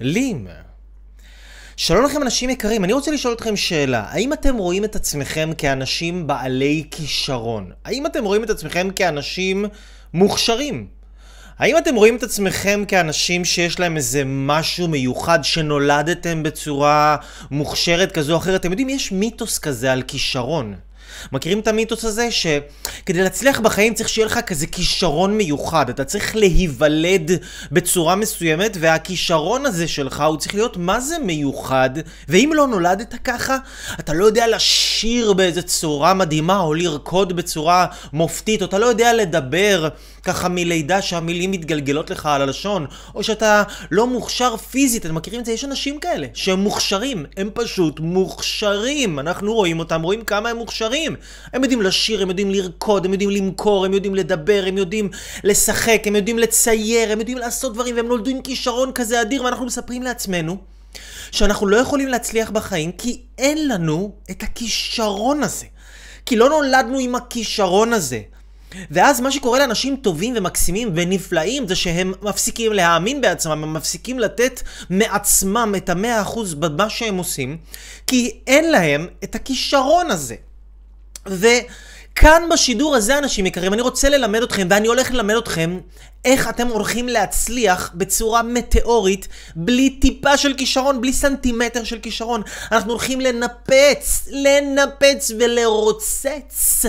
לים. שלום לכם אנשים יקרים, אני רוצה לשאול אתכם שאלה. האם אתם רואים את עצמכם כאנשים בעלי כישרון? האם אתם רואים את עצמכם כאנשים מוכשרים? האם אתם רואים את עצמכם כאנשים שיש להם איזה משהו מיוחד שנולדתם בצורה מוכשרת כזו או אחרת? אתם יודעים, יש מיתוס כזה על כישרון. מכירים את המיתוס הזה? שכדי להצליח בחיים צריך שיהיה לך כזה כישרון מיוחד. אתה צריך להיוולד בצורה מסוימת, והכישרון הזה שלך הוא צריך להיות מה זה מיוחד. ואם לא נולדת ככה, אתה לא יודע לשיר באיזה צורה מדהימה, או לרקוד בצורה מופתית, או אתה לא יודע לדבר ככה מלידה שהמילים מתגלגלות לך על הלשון, או שאתה לא מוכשר פיזית, אתם מכירים את זה? יש אנשים כאלה שהם מוכשרים, הם פשוט מוכשרים. אנחנו רואים אותם, רואים כמה הם מוכשרים. הם יודעים לשיר, הם יודעים לרקוד, הם יודעים למכור, הם יודעים לדבר, הם יודעים לשחק, הם יודעים לצייר, הם יודעים לעשות דברים, והם נולדו עם כישרון כזה אדיר, ואנחנו מספרים לעצמנו שאנחנו לא יכולים להצליח בחיים כי אין לנו את הכישרון הזה. כי לא נולדנו עם הכישרון הזה. ואז מה שקורה לאנשים טובים ומקסימים ונפלאים זה שהם מפסיקים להאמין בעצמם, הם מפסיקים לתת מעצמם את המאה אחוז במה שהם עושים, כי אין להם את הכישרון הזה. וכאן בשידור הזה, אנשים יקרים, אני רוצה ללמד אתכם, ואני הולך ללמד אתכם איך אתם הולכים להצליח בצורה מטאורית, בלי טיפה של כישרון, בלי סנטימטר של כישרון. אנחנו הולכים לנפץ, לנפץ ולרוצץ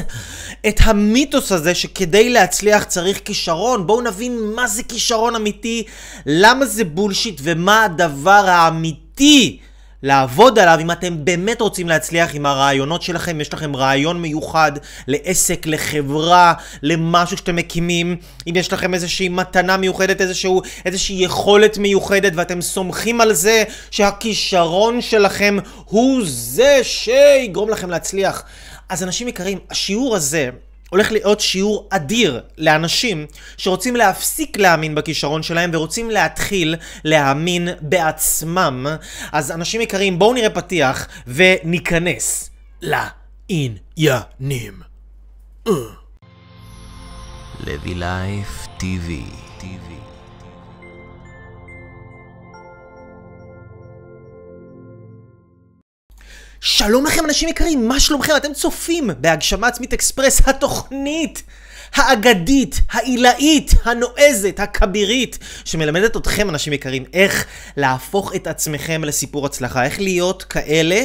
את המיתוס הזה שכדי להצליח צריך כישרון. בואו נבין מה זה כישרון אמיתי, למה זה בולשיט ומה הדבר האמיתי. לעבוד עליו אם אתם באמת רוצים להצליח עם הרעיונות שלכם, יש לכם רעיון מיוחד לעסק, לחברה, למשהו שאתם מקימים, אם יש לכם איזושהי מתנה מיוחדת, איזשהו, איזושהי יכולת מיוחדת ואתם סומכים על זה שהכישרון שלכם הוא זה שיגרום לכם להצליח. אז אנשים יקרים, השיעור הזה הולך להיות שיעור אדיר לאנשים שרוצים להפסיק להאמין בכישרון שלהם ורוצים להתחיל להאמין בעצמם. אז אנשים יקרים, בואו נראה פתיח וניכנס לעניינים. לוי לייף טיווי שלום לכם אנשים יקרים, מה שלומכם? אתם צופים בהגשמה עצמית אקספרס, התוכנית האגדית, העילאית, הנועזת, הכבירית, שמלמדת אתכם אנשים יקרים איך להפוך את עצמכם לסיפור הצלחה, איך להיות כאלה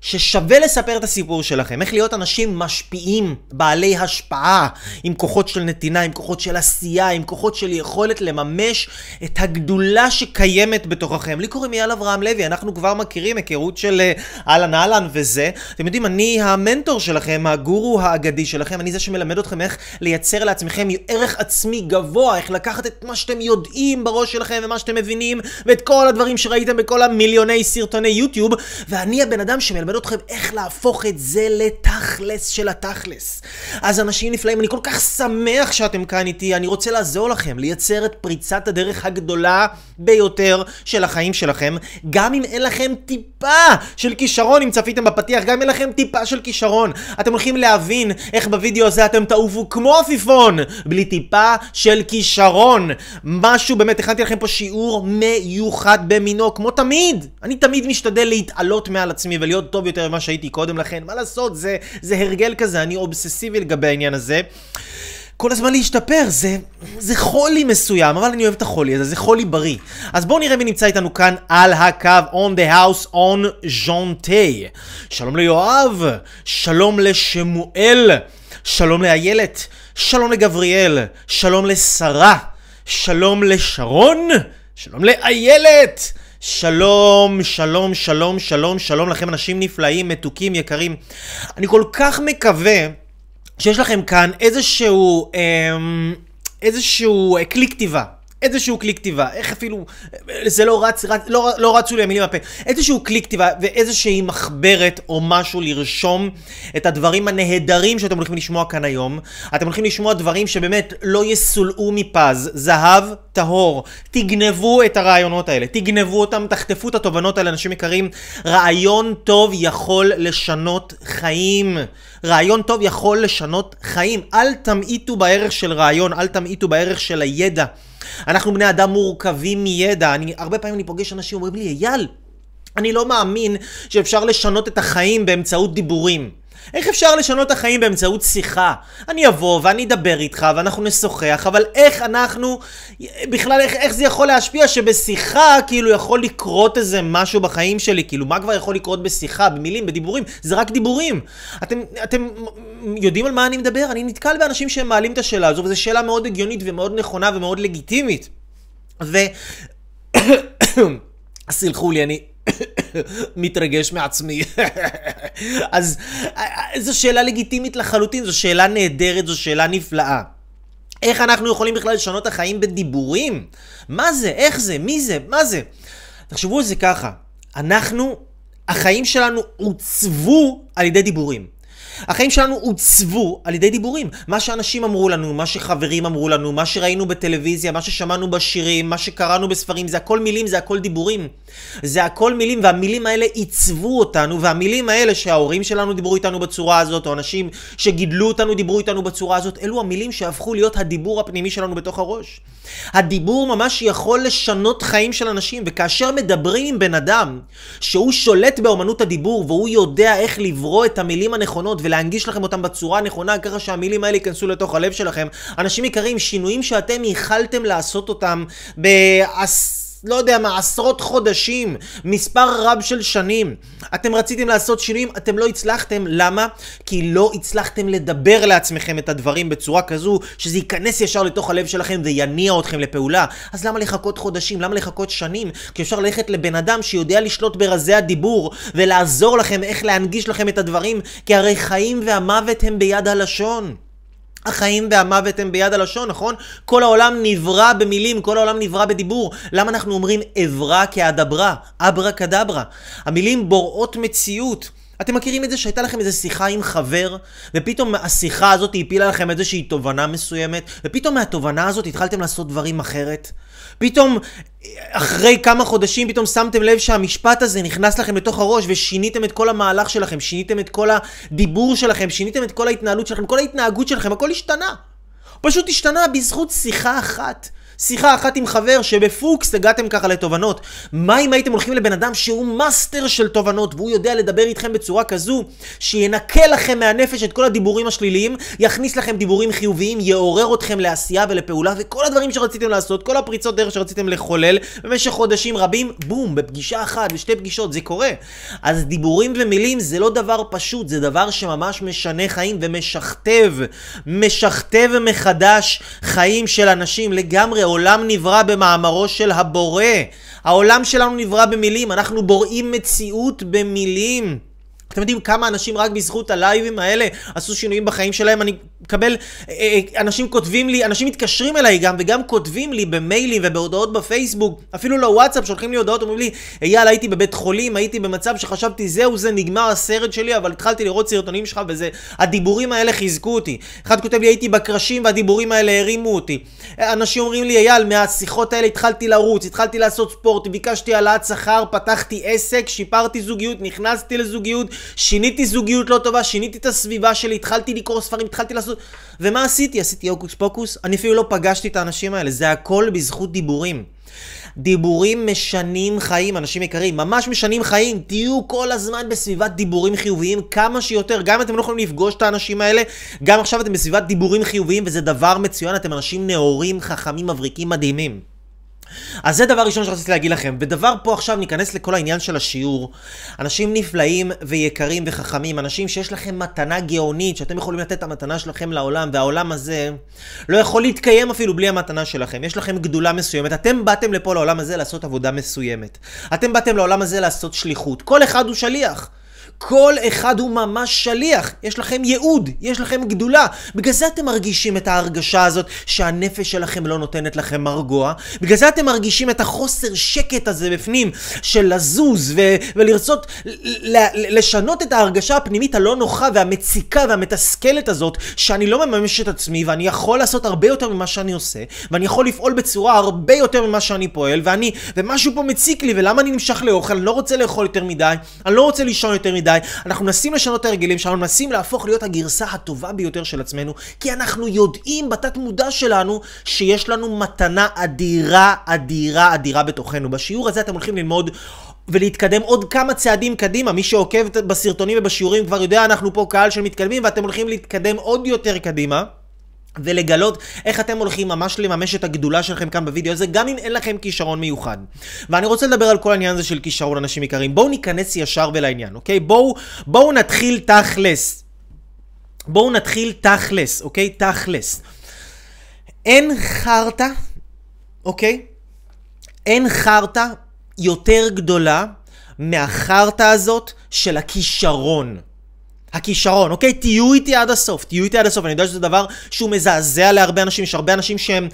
ששווה לספר את הסיפור שלכם, איך להיות אנשים משפיעים, בעלי השפעה, עם כוחות של נתינה, עם כוחות של עשייה, עם כוחות של יכולת לממש את הגדולה שקיימת בתוככם. לי קוראים אייל אברהם לוי, אנחנו כבר מכירים היכרות של אה, אהלן אהלן וזה. אתם יודעים, אני המנטור שלכם, הגורו האגדי שלכם, אני זה שמלמד אתכם איך לייצר לעצמכם ערך עצמי גבוה, איך לקחת את מה שאתם יודעים בראש שלכם ומה שאתם מבינים, ואת כל הדברים שראיתם בכל המיליוני סרטוני יוטיוב, ואני הבן אדם שמלמד אלמד אתכם איך להפוך את זה לתכלס של התכלס. אז אנשים נפלאים, אני כל כך שמח שאתם כאן איתי, אני רוצה לעזור לכם לייצר את פריצת הדרך הגדולה ביותר של החיים שלכם, גם אם אין לכם טיפה של כישרון, אם צפיתם בפתיח, גם אם אין לכם טיפה של כישרון. אתם הולכים להבין איך בווידאו הזה אתם תעופו כמו עפיפון, בלי טיפה של כישרון. משהו, באמת, הכנתי לכם פה שיעור מיוחד במינו, כמו תמיד. אני תמיד משתדל להתעלות מעל עצמי ולהיות טוב יותר ממה שהייתי קודם לכן. מה לעשות, זה, זה הרגל כזה, אני אובססיבי לגבי העניין הזה. כל הזמן להשתפר, זה, זה חולי מסוים, אבל אני אוהב את החולי הזה, זה חולי בריא. אז בואו נראה מי נמצא איתנו כאן על הקו, on the house, on ז'ונטי. שלום ליואב, שלום לשמואל, שלום לאיילת, שלום לגבריאל, שלום לשרה, שלום לשרון, שלום לאיילת. שלום, שלום, שלום, שלום, שלום לכם אנשים נפלאים, מתוקים, יקרים. אני כל כך מקווה שיש לכם כאן איזשהו, אמ, איזשהו כלי כתיבה. איזשהו כלי כתיבה, איך אפילו, זה לא רץ, רץ לא, לא רצו לי המילים בפה, איזשהו כלי כתיבה ואיזושהי מחברת או משהו לרשום את הדברים הנהדרים שאתם הולכים לשמוע כאן היום. אתם הולכים לשמוע דברים שבאמת לא יסולאו מפז, זהב טהור. תגנבו את הרעיונות האלה, תגנבו אותם, תחטפו את התובנות האלה, אנשים יקרים. רעיון טוב יכול לשנות חיים. רעיון טוב יכול לשנות חיים. אל תמעיטו בערך של רעיון, אל תמעיטו בערך של הידע. אנחנו בני אדם מורכבים מידע. אני, הרבה פעמים אני פוגש אנשים אומרים לי, אייל, אני לא מאמין שאפשר לשנות את החיים באמצעות דיבורים. איך אפשר לשנות את החיים באמצעות שיחה? אני אבוא ואני אדבר איתך ואנחנו נשוחח, אבל איך אנחנו, בכלל איך, איך זה יכול להשפיע שבשיחה כאילו יכול לקרות איזה משהו בחיים שלי? כאילו מה כבר יכול לקרות בשיחה, במילים, בדיבורים? זה רק דיבורים. אתם, אתם יודעים על מה אני מדבר? אני נתקל באנשים שהם מעלים את השאלה הזו, וזו שאלה מאוד הגיונית ומאוד נכונה ומאוד לגיטימית. ו... סלחו לי, אני מתרגש מעצמי. אז זו שאלה לגיטימית לחלוטין, זו שאלה נהדרת, זו שאלה נפלאה. איך אנחנו יכולים בכלל לשנות את החיים בדיבורים? מה זה? איך זה? מי זה? מה זה? תחשבו על זה ככה, אנחנו, החיים שלנו עוצבו על ידי דיבורים. החיים שלנו עוצבו על ידי דיבורים. מה שאנשים אמרו לנו, מה שחברים אמרו לנו, מה שראינו בטלוויזיה, מה ששמענו בשירים, מה שקראנו בספרים, זה הכל מילים, זה הכל דיבורים. זה הכל מילים, והמילים האלה עיצבו אותנו, והמילים האלה שההורים שלנו דיברו איתנו בצורה הזאת, או אנשים שגידלו אותנו דיברו איתנו בצורה הזאת, אלו המילים שהפכו להיות הדיבור הפנימי שלנו בתוך הראש. הדיבור ממש יכול לשנות חיים של אנשים, וכאשר מדברים עם בן אדם שהוא שולט באומנות הדיבור, והוא יודע איך לברוא את המילים הנכונות ולהנגיש לכם אותם בצורה הנכונה, ככה שהמילים האלה ייכנסו לתוך הלב שלכם. אנשים יקרים, שינויים שאתם ייחלתם לעשות אותם בעש... לא יודע מה, עשרות חודשים, מספר רב של שנים. אתם רציתם לעשות שינויים, אתם לא הצלחתם. למה? כי לא הצלחתם לדבר לעצמכם את הדברים בצורה כזו, שזה ייכנס ישר לתוך הלב שלכם ויניע אתכם לפעולה. אז למה לחכות חודשים? למה לחכות שנים? כי אפשר ללכת לבן אדם שיודע לשלוט ברזי הדיבור, ולעזור לכם איך להנגיש לכם את הדברים, כי הרי חיים והמוות הם ביד הלשון. החיים והמוות הם ביד הלשון, נכון? כל העולם נברא במילים, כל העולם נברא בדיבור. למה אנחנו אומרים אברה כאדברה, אברה כדברה? המילים בוראות מציאות. אתם מכירים את זה שהייתה לכם איזו שיחה עם חבר, ופתאום השיחה הזאת הפילה לכם איזושהי תובנה מסוימת, ופתאום מהתובנה הזאת התחלתם לעשות דברים אחרת? פתאום, אחרי כמה חודשים, פתאום שמתם לב שהמשפט הזה נכנס לכם לתוך הראש ושיניתם את כל המהלך שלכם, שיניתם את כל הדיבור שלכם, שיניתם את כל ההתנהלות שלכם, כל ההתנהגות שלכם, הכל השתנה. פשוט השתנה בזכות שיחה אחת. שיחה אחת עם חבר שבפוקס הגעתם ככה לתובנות. מה אם הייתם הולכים לבן אדם שהוא מאסטר של תובנות והוא יודע לדבר איתכם בצורה כזו שינקה לכם מהנפש את כל הדיבורים השליליים, יכניס לכם דיבורים חיוביים, יעורר אתכם לעשייה ולפעולה וכל הדברים שרציתם לעשות, כל הפריצות דרך שרציתם לחולל במשך חודשים רבים, בום, בפגישה אחת, בשתי פגישות, זה קורה. אז דיבורים ומילים זה לא דבר פשוט, זה דבר שממש משנה חיים ומשכתב, משכתב מחדש חיים של אנשים לגמרי. העולם נברא במאמרו של הבורא. העולם שלנו נברא במילים, אנחנו בוראים מציאות במילים. אתם יודעים כמה אנשים רק בזכות הלייבים האלה עשו שינויים בחיים שלהם? אני מקבל, אה, אה, אנשים כותבים לי, אנשים מתקשרים אליי גם, וגם כותבים לי במיילים ובהודעות בפייסבוק, אפילו לוואטסאפ, שולחים לי הודעות, אומרים לי, אייל, הייתי בבית חולים, הייתי במצב שחשבתי, זהו, זה נגמר הסרט שלי, אבל התחלתי לראות סרטונים שלך, וזה, הדיבורים האלה חיזקו אותי. אחד כותב לי, הייתי בקרשים, והדיבורים האלה הרימו אותי. אנשים אומרים לי, אייל, מהשיחות האלה התחלתי לרוץ, התחלתי לעשות ספורט, ביקשתי העלאת שכר, פתחתי עסק, שיפרתי זוגיות, נכנסתי לזוגיות, שיניתי זוגיות לא טובה, שיניתי את הסביבה שלי, התחלתי לקרוא ספרים, התחלתי לעשות... ומה עשיתי? עשיתי הוקוס פוקוס? אני אפילו לא פגשתי את האנשים האלה, זה הכל בזכות דיבורים. דיבורים משנים חיים, אנשים יקרים, ממש משנים חיים. תהיו כל הזמן בסביבת דיבורים חיוביים כמה שיותר. גם אם אתם לא יכולים לפגוש את האנשים האלה, גם עכשיו אתם בסביבת דיבורים חיוביים, וזה דבר מצוין, אתם אנשים נאורים, חכמים, מבריקים, מדהימים. אז זה דבר ראשון שרציתי להגיד לכם. ודבר פה עכשיו ניכנס לכל העניין של השיעור. אנשים נפלאים ויקרים וחכמים, אנשים שיש לכם מתנה גאונית, שאתם יכולים לתת את המתנה שלכם לעולם, והעולם הזה לא יכול להתקיים אפילו בלי המתנה שלכם. יש לכם גדולה מסוימת. אתם באתם לפה לעולם הזה לעשות עבודה מסוימת. אתם באתם לעולם הזה לעשות שליחות. כל אחד הוא שליח. כל אחד הוא ממש שליח. יש לכם ייעוד, יש לכם גדולה. בגלל זה אתם מרגישים את ההרגשה הזאת שהנפש שלכם לא נותנת לכם מרגוע. בגלל זה אתם מרגישים את החוסר שקט הזה בפנים של לזוז ו- ולרצות לשנות את ההרגשה הפנימית הלא נוחה והמציקה והמתסכלת הזאת שאני לא מממש את עצמי ואני יכול לעשות הרבה יותר ממה שאני עושה ואני יכול לפעול בצורה הרבה יותר ממה שאני פועל ואני, ומשהו פה מציק לי ולמה אני נמשך לאוכל, אני לא רוצה לאכול יותר מדי, אני לא רוצה לישון יותר מדי מדי. אנחנו מנסים לשנות את ההרגלים שלנו, מנסים להפוך להיות הגרסה הטובה ביותר של עצמנו, כי אנחנו יודעים בתת מודע שלנו שיש לנו מתנה אדירה, אדירה, אדירה בתוכנו. בשיעור הזה אתם הולכים ללמוד ולהתקדם עוד כמה צעדים קדימה. מי שעוקב בסרטונים ובשיעורים כבר יודע, אנחנו פה קהל של מתקדמים, ואתם הולכים להתקדם עוד יותר קדימה. ולגלות איך אתם הולכים ממש לממש את הגדולה שלכם כאן בווידאו הזה, גם אם אין לכם כישרון מיוחד. ואני רוצה לדבר על כל העניין הזה של כישרון אנשים יקרים. בואו ניכנס ישר ולעניין, אוקיי? בואו בוא נתחיל תכלס. בואו נתחיל תכלס, אוקיי? תכלס. אין חרטא, אוקיי? אין חרטא יותר גדולה מהחרטא הזאת של הכישרון. הכישרון, אוקיי? תהיו איתי עד הסוף, תהיו איתי עד הסוף. אני יודע שזה דבר שהוא מזעזע להרבה אנשים, יש הרבה אנשים שהם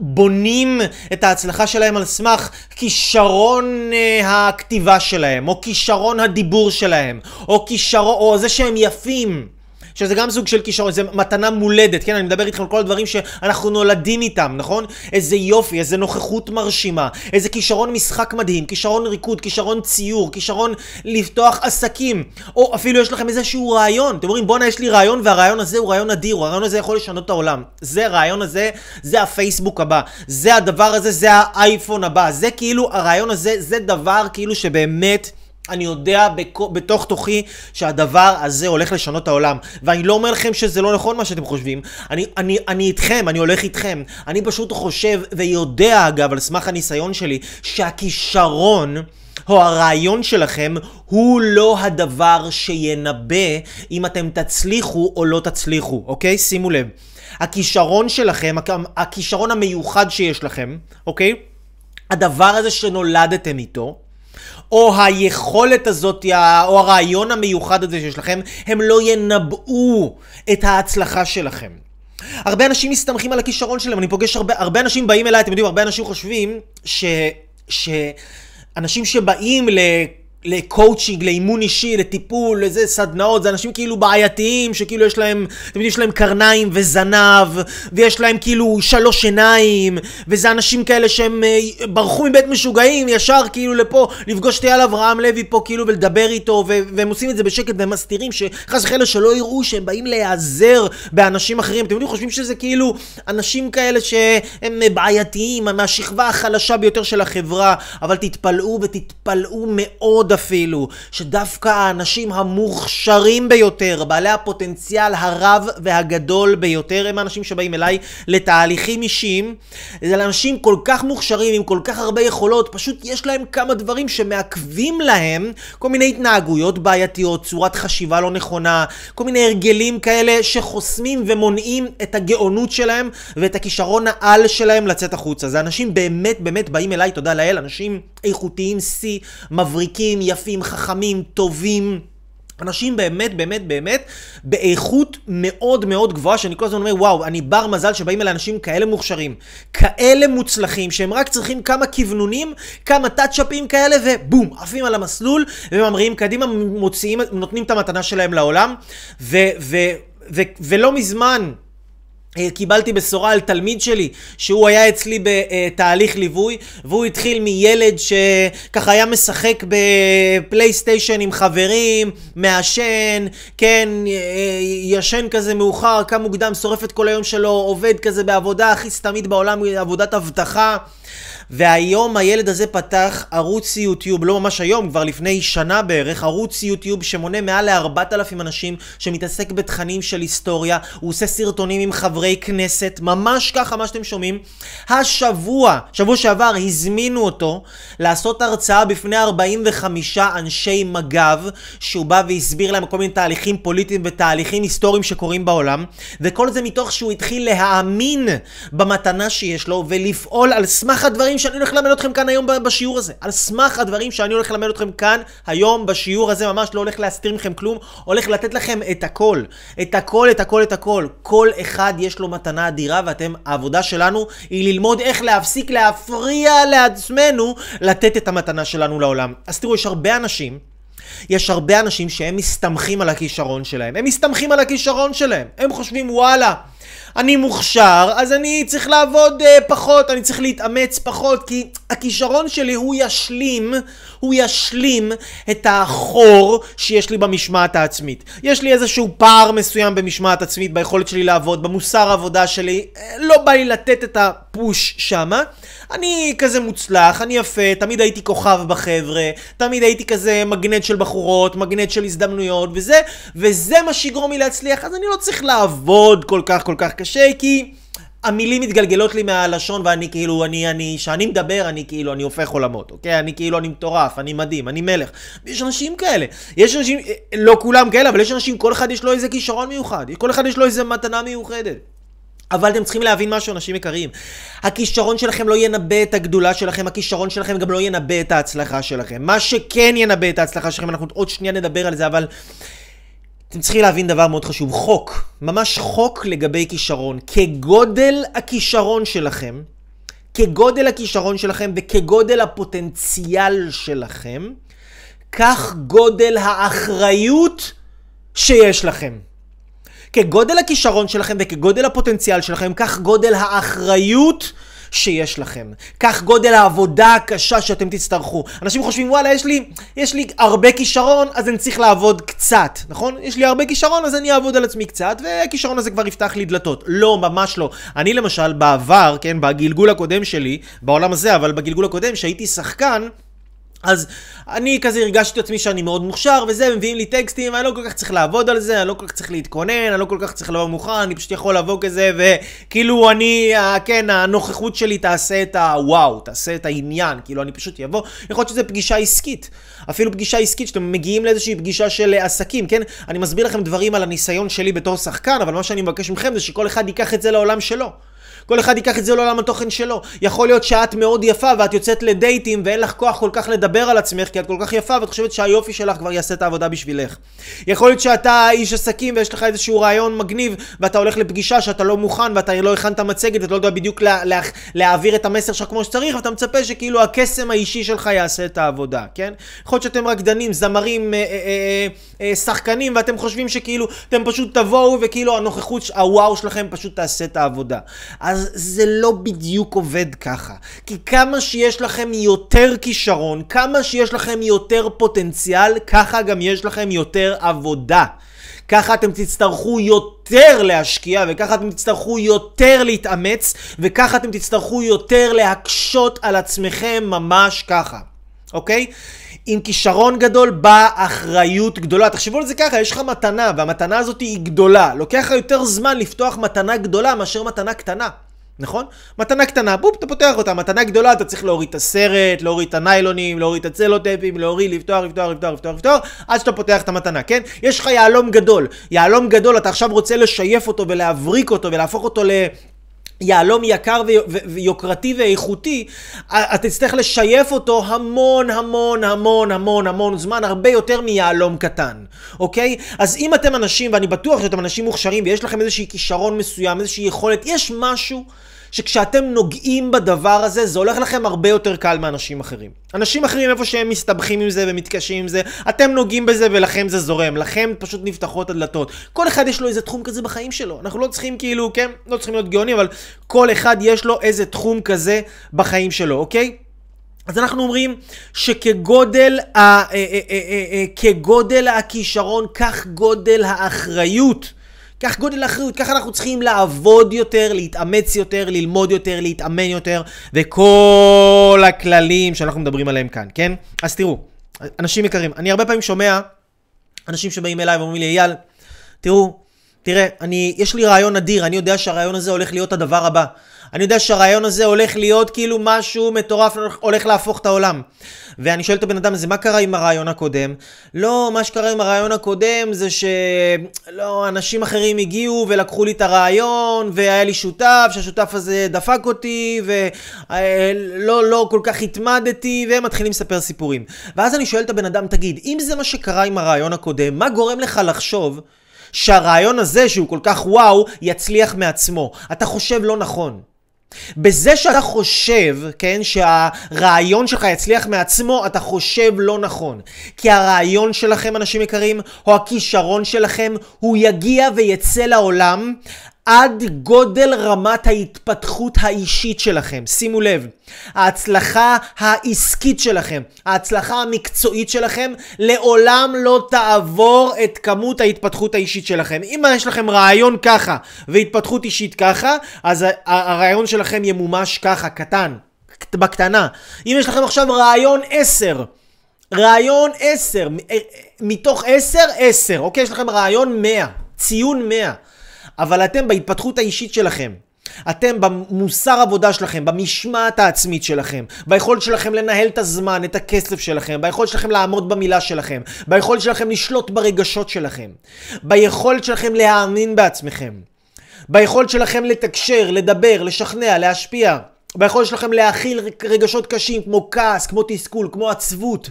בונים את ההצלחה שלהם על סמך כישרון אה, הכתיבה שלהם, או כישרון הדיבור שלהם, או כישרון, או זה שהם יפים. שזה גם סוג של כישרון, זה מתנה מולדת, כן? אני מדבר איתכם על כל הדברים שאנחנו נולדים איתם, נכון? איזה יופי, איזה נוכחות מרשימה, איזה כישרון משחק מדהים, כישרון ריקוד, כישרון ציור, כישרון לפתוח עסקים, או אפילו יש לכם איזשהו רעיון, אתם אומרים בואנה יש לי רעיון והרעיון הזה הוא רעיון אדיר, הרעיון הזה יכול לשנות את העולם. זה הרעיון הזה, זה הפייסבוק הבא, זה הדבר הזה, זה האייפון הבא, זה כאילו, הרעיון הזה, זה דבר כאילו שבאמת... אני יודע בתוך תוכי שהדבר הזה הולך לשנות העולם. ואני לא אומר לכם שזה לא נכון מה שאתם חושבים. אני, אני, אני איתכם, אני הולך איתכם. אני פשוט חושב ויודע, אגב, על סמך הניסיון שלי, שהכישרון... או הרעיון שלכם הוא לא הדבר שינבא אם אתם תצליחו או לא תצליחו, אוקיי? שימו לב. הכישרון שלכם, הכישרון המיוחד שיש לכם, אוקיי? הדבר הזה שנולדתם איתו, או היכולת הזאת, או הרעיון המיוחד הזה שיש לכם, הם לא ינבאו את ההצלחה שלכם. הרבה אנשים מסתמכים על הכישרון שלהם, אני פוגש הרבה, הרבה אנשים באים אליי, אתם יודעים, הרבה אנשים חושבים ש... ש... אנשים שבאים ל... לקואוצ'ינג, לאימון אישי, לטיפול, לזה סדנאות, זה אנשים כאילו בעייתיים, שכאילו יש להם, אתם יודעים, יש להם קרניים וזנב, ויש להם כאילו שלוש עיניים, וזה אנשים כאלה שהם אה, ברחו מבית משוגעים, ישר כאילו לפה, לפגוש את אייל אברהם לוי פה כאילו ולדבר איתו, והם עושים את זה בשקט והם מסתירים, שחס וחלילה שלא יראו שהם באים להיעזר באנשים אחרים. אתם יודעים, חושבים שזה כאילו אנשים כאלה שהם בעייתיים, מהשכבה החלשה ביותר של החברה, אבל תתפלאו ותתפלאו מאוד אפילו, שדווקא האנשים המוכשרים ביותר, בעלי הפוטנציאל הרב והגדול ביותר, הם האנשים שבאים אליי לתהליכים אישיים. זה אנשים כל כך מוכשרים, עם כל כך הרבה יכולות, פשוט יש להם כמה דברים שמעכבים להם כל מיני התנהגויות בעייתיות, צורת חשיבה לא נכונה, כל מיני הרגלים כאלה שחוסמים ומונעים את הגאונות שלהם ואת הכישרון העל שלהם לצאת החוצה. זה אנשים באמת באמת באים אליי, תודה לאל, אנשים איכותיים, שיא, מבריקים, יפים, חכמים, טובים. אנשים באמת, באמת, באמת, באיכות מאוד מאוד גבוהה, שאני כל הזמן אומר, וואו, אני בר מזל שבאים אל אנשים כאלה מוכשרים, כאלה מוצלחים, שהם רק צריכים כמה כוונונים, כמה טאצ'אפים כאלה, ובום, עפים על המסלול, וממריאים קדימה, מוציאים, נותנים את המתנה שלהם לעולם, ו, ו, ו, ולא מזמן, קיבלתי בשורה על תלמיד שלי שהוא היה אצלי בתהליך ליווי והוא התחיל מילד שככה היה משחק בפלייסטיישן עם חברים, מעשן, כן, ישן כזה מאוחר, קם מוקדם, שורף את כל היום שלו, עובד כזה בעבודה הכי סתמית בעולם, עבודת אבטחה והיום הילד הזה פתח ערוץ יוטיוב, לא ממש היום, כבר לפני שנה בערך, ערוץ יוטיוב שמונה מעל ל-4,000 אנשים שמתעסק בתכנים של היסטוריה, הוא עושה סרטונים עם חברי כנסת, ממש ככה מה שאתם שומעים. השבוע, שבוע שעבר, הזמינו אותו לעשות הרצאה בפני 45 אנשי מג"ב, שהוא בא והסביר להם כל מיני תהליכים פוליטיים ותהליכים היסטוריים שקורים בעולם, וכל זה מתוך שהוא התחיל להאמין במתנה שיש לו ולפעול על סמך הדברים הדברים שאני הולך ללמד אתכם כאן היום בשיעור הזה. על סמך הדברים שאני הולך ללמד אתכם כאן היום בשיעור הזה, ממש לא הולך להסתיר מכם כלום, הולך לתת לכם את הכל. את הכל, את הכל, את הכל. כל אחד יש לו מתנה אדירה, ואתם, העבודה שלנו היא ללמוד איך להפסיק להפריע לעצמנו לתת את המתנה שלנו לעולם. אז תראו, יש הרבה אנשים... יש הרבה אנשים שהם מסתמכים על הכישרון שלהם. הם מסתמכים על הכישרון שלהם. הם חושבים, וואלה, אני מוכשר, אז אני צריך לעבוד uh, פחות, אני צריך להתאמץ פחות, כי הכישרון שלי הוא ישלים, הוא ישלים את החור שיש לי במשמעת העצמית. יש לי איזשהו פער מסוים במשמעת עצמית, ביכולת שלי לעבוד, במוסר העבודה שלי, לא בא לי לתת את הפוש שמה. אני כזה מוצלח, אני יפה, תמיד הייתי כוכב בחבר'ה, תמיד הייתי כזה מגנט של בחורות, מגנט של הזדמנויות וזה, וזה מה שיגרום לי להצליח, אז אני לא צריך לעבוד כל כך כל כך קשה, כי... המילים מתגלגלות לי מהלשון ואני כאילו, אני, אני, כשאני מדבר, אני כאילו, אני הופך עולמות, אוקיי? אני כאילו, אני מטורף, אני מדהים, אני מלך. יש אנשים כאלה. יש אנשים, לא כולם כאלה, אבל יש אנשים, כל אחד יש לו איזה כישרון מיוחד. כל אחד יש לו איזה מתנה מיוחדת. אבל אתם צריכים להבין משהו, אנשים יקרים. הכישרון שלכם לא ינבא את הגדולה שלכם, הכישרון שלכם גם לא ינבא את ההצלחה שלכם. מה שכן ינבא את ההצלחה שלכם, אנחנו עוד שנייה נדבר על זה, אבל אתם צריכים להבין דבר מאוד חשוב, חוק, ממש חוק לגבי כישרון. כגודל הכישרון שלכם, כגודל הכישרון שלכם וכגודל הפוטנציאל שלכם, כך גודל האחריות שיש לכם. כגודל הכישרון שלכם וכגודל הפוטנציאל שלכם, כך גודל האחריות שיש לכם. כך גודל העבודה הקשה שאתם תצטרכו. אנשים חושבים, וואלה, יש לי, יש לי הרבה כישרון, אז אני צריך לעבוד קצת, נכון? יש לי הרבה כישרון, אז אני אעבוד על עצמי קצת, והכישרון הזה כבר יפתח לי דלתות. לא, ממש לא. אני למשל, בעבר, כן, בגלגול הקודם שלי, בעולם הזה, אבל בגלגול הקודם, שהייתי שחקן, אז אני כזה הרגשתי את עצמי שאני מאוד מוכשר וזה, מביאים לי טקסטים, ואני לא כל כך צריך לעבוד על זה, אני לא כל כך צריך להתכונן, אני לא כל כך צריך לבוא מוכן, אני פשוט יכול לבוא כזה, וכאילו אני, כן, הנוכחות שלי תעשה את הוואו, תעשה את העניין, כאילו אני פשוט אבוא, יכול להיות שזה פגישה עסקית, אפילו פגישה עסקית, שאתם מגיעים לאיזושהי פגישה של עסקים, כן? אני מסביר לכם דברים על הניסיון שלי בתור שחקן, אבל מה שאני מבקש מכם זה שכל אחד ייקח את זה לעולם שלו. כל אחד ייקח את זה לעולם התוכן שלו. יכול להיות שאת מאוד יפה ואת יוצאת לדייטים ואין לך כוח כל כך לדבר על עצמך כי את כל כך יפה ואת חושבת שהיופי שלך כבר יעשה את העבודה בשבילך. יכול להיות שאתה איש עסקים ויש לך איזשהו רעיון מגניב ואתה הולך לפגישה שאתה לא מוכן ואתה לא הכנת מצגת ואתה לא יודע בדיוק לה, לה, להעביר את המסר שלך כמו שצריך ואתה מצפה שכאילו הקסם האישי שלך יעשה את העבודה, כן? יכול להיות שאתם רקדנים, זמרים, אה, אה, אה, שחקנים ואתם חושבים שכאילו אתם פשוט תבואו וכאילו הנוכחות, הוואו שלכם פשוט תעשה את העבודה. אז אז זה לא בדיוק עובד ככה. כי כמה שיש לכם יותר כישרון, כמה שיש לכם יותר פוטנציאל, ככה גם יש לכם יותר עבודה. ככה אתם תצטרכו יותר להשקיע, וככה אתם תצטרכו יותר להתאמץ, וככה אתם תצטרכו יותר להקשות על עצמכם ממש ככה, אוקיי? עם כישרון גדול באה אחריות גדולה. תחשבו על זה ככה, יש לך מתנה, והמתנה הזאת היא גדולה. לוקח לך יותר זמן לפתוח מתנה גדולה מאשר מתנה קטנה. נכון? מתנה קטנה, בופ, אתה פותח אותה, מתנה גדולה, אתה צריך להוריד את הסרט, להוריד את הניילונים, להוריד את הצלוטפים, להוריד, לפתוח, לפתוח, לפתוח, לפתוח, לפתוח, עד שאתה פותח את המתנה, כן? יש לך יהלום גדול. יהלום גדול, אתה עכשיו רוצה לשייף אותו ולהבריק אותו ולהפוך אותו ל... יהלום יקר ויוקרתי ואיכותי, אתה תצטרך לשייף אותו המון המון המון המון המון זמן, הרבה יותר מיהלום קטן, אוקיי? אז אם אתם אנשים, ואני בטוח שאתם אנשים מוכשרים ויש לכם איזושהי כישרון מסוים, איזושהי יכולת, יש משהו שכשאתם נוגעים בדבר הזה, זה הולך לכם הרבה יותר קל מאנשים אחרים. אנשים אחרים איפה שהם מסתבכים עם זה ומתקשים עם זה, אתם נוגעים בזה ולכם זה זורם, לכם פשוט נפתחות הדלתות. כל אחד יש לו איזה תחום כזה בחיים שלו. אנחנו לא צריכים כאילו, כן, לא צריכים להיות גאונים, אבל כל אחד יש לו איזה תחום כזה בחיים שלו, אוקיי? אז אנחנו אומרים שכגודל ה, אה, אה, אה, כגודל הכישרון, כך גודל האחריות. כך גודל האחריות, ככה אנחנו צריכים לעבוד יותר, להתאמץ יותר, ללמוד יותר, להתאמן יותר, וכל הכללים שאנחנו מדברים עליהם כאן, כן? אז תראו, אנשים יקרים, אני הרבה פעמים שומע אנשים שבאים אליי ואומרים לי, אייל, תראו, תראה, אני, יש לי רעיון אדיר, אני יודע שהרעיון הזה הולך להיות הדבר הבא. אני יודע שהרעיון הזה הולך להיות כאילו משהו מטורף, הולך להפוך את העולם. ואני שואל את הבן אדם הזה, מה קרה עם הרעיון הקודם? לא, מה שקרה עם הרעיון הקודם זה שלא, אנשים אחרים הגיעו ולקחו לי את הרעיון, והיה לי שותף, שהשותף הזה דפק אותי, ולא לא כל כך התמדתי, והם מתחילים לספר סיפורים. ואז אני שואל את הבן אדם, תגיד, אם זה מה שקרה עם הרעיון הקודם, מה גורם לך לחשוב שהרעיון הזה, שהוא כל כך וואו, יצליח מעצמו? אתה חושב לא נכון. בזה שאתה חושב, כן, שהרעיון שלך יצליח מעצמו, אתה חושב לא נכון. כי הרעיון שלכם, אנשים יקרים, או הכישרון שלכם, הוא יגיע ויצא לעולם עד גודל רמת ההתפתחות האישית שלכם. שימו לב, ההצלחה העסקית שלכם, ההצלחה המקצועית שלכם, לעולם לא תעבור את כמות ההתפתחות האישית שלכם. אם יש לכם רעיון ככה והתפתחות אישית ככה, אז הרעיון שלכם ימומש ככה, קטן, בקטנה. אם יש לכם עכשיו רעיון 10, רעיון 10, מתוך 10, 10, אוקיי? יש לכם רעיון 100, ציון 100. אבל אתם בהתפתחות האישית שלכם, אתם במוסר עבודה שלכם, במשמעת העצמית שלכם, ביכולת שלכם לנהל את הזמן, את הכסף שלכם, ביכולת שלכם לעמוד במילה שלכם, ביכולת שלכם לשלוט ברגשות שלכם, ביכולת שלכם להאמין בעצמכם, ביכולת שלכם לתקשר, לדבר, לשכנע, להשפיע, ביכולת שלכם להכיל רגשות קשים כמו כעס, כמו תסכול, כמו עצבות.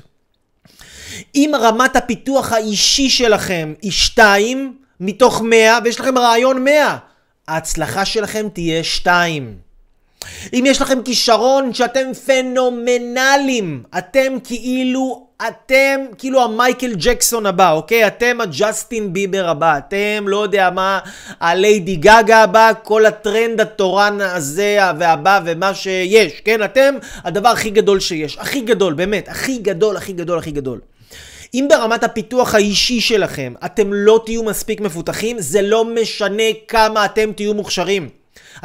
אם רמת הפיתוח האישי שלכם היא 2, מתוך 100 ויש לכם רעיון 100, ההצלחה שלכם תהיה 2. אם יש לכם כישרון שאתם פנומנליים, אתם כאילו, אתם כאילו המייקל ג'קסון הבא, אוקיי? אתם הג'סטין ביבר הבא, אתם לא יודע מה, הליידי גאגה הבא, כל הטרנד התורן הזה והבא ומה שיש, כן? אתם הדבר הכי גדול שיש, הכי גדול, באמת, הכי גדול, הכי גדול, הכי גדול. אם ברמת הפיתוח האישי שלכם אתם לא תהיו מספיק מפותחים, זה לא משנה כמה אתם תהיו מוכשרים.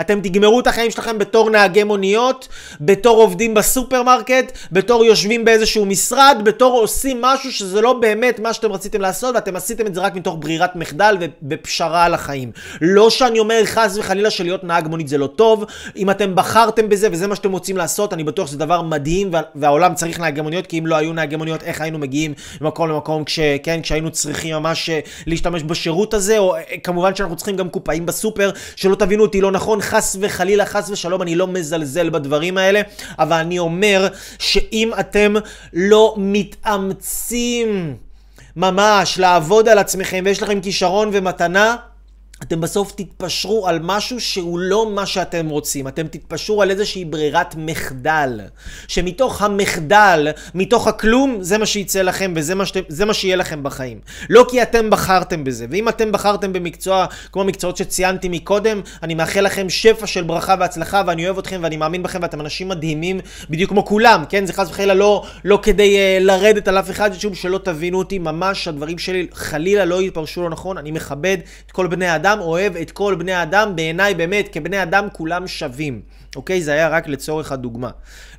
אתם תגמרו את החיים שלכם בתור נהגי מוניות, בתור עובדים בסופרמרקט, בתור יושבים באיזשהו משרד, בתור עושים משהו שזה לא באמת מה שאתם רציתם לעשות, ואתם עשיתם את זה רק מתוך ברירת מחדל ובפשרה על החיים. לא שאני אומר חס וחלילה שלהיות נהג מונית זה לא טוב, אם אתם בחרתם בזה וזה מה שאתם רוצים לעשות, אני בטוח שזה דבר מדהים וה, והעולם צריך נהגי מוניות, כי אם לא היו נהגי מוניות, איך היינו מגיעים ממקום למקום כש, כן, כשהיינו צריכים ממש אה, להשתמש בשירות הזה, או אה, כמובן שאנחנו צריכים גם קופאים בסופר, שלא תבינו אותי לא נכון, חס וחלילה, חס ושלום, אני לא מזלזל בדברים האלה, אבל אני אומר שאם אתם לא מתאמצים ממש לעבוד על עצמכם ויש לכם כישרון ומתנה, אתם בסוף תתפשרו על משהו שהוא לא מה שאתם רוצים. אתם תתפשרו על איזושהי ברירת מחדל. שמתוך המחדל, מתוך הכלום, זה מה שיצא לכם וזה מה, שאתם, מה שיהיה לכם בחיים. לא כי אתם בחרתם בזה. ואם אתם בחרתם במקצוע כמו המקצועות שציינתי מקודם, אני מאחל לכם שפע של ברכה והצלחה ואני אוהב אתכם ואני מאמין בכם ואתם אנשים מדהימים בדיוק כמו כולם, כן? זה חס וחלילה לא, לא כדי uh, לרדת על אף אחד, שום שלא תבינו אותי, ממש הדברים שלי חלילה לא יתפרשו לא נכון. אני מכבד את כל בני האדם. האדם אוהב את כל בני האדם, בעיניי באמת, כבני אדם כולם שווים. אוקיי? זה היה רק לצורך הדוגמה.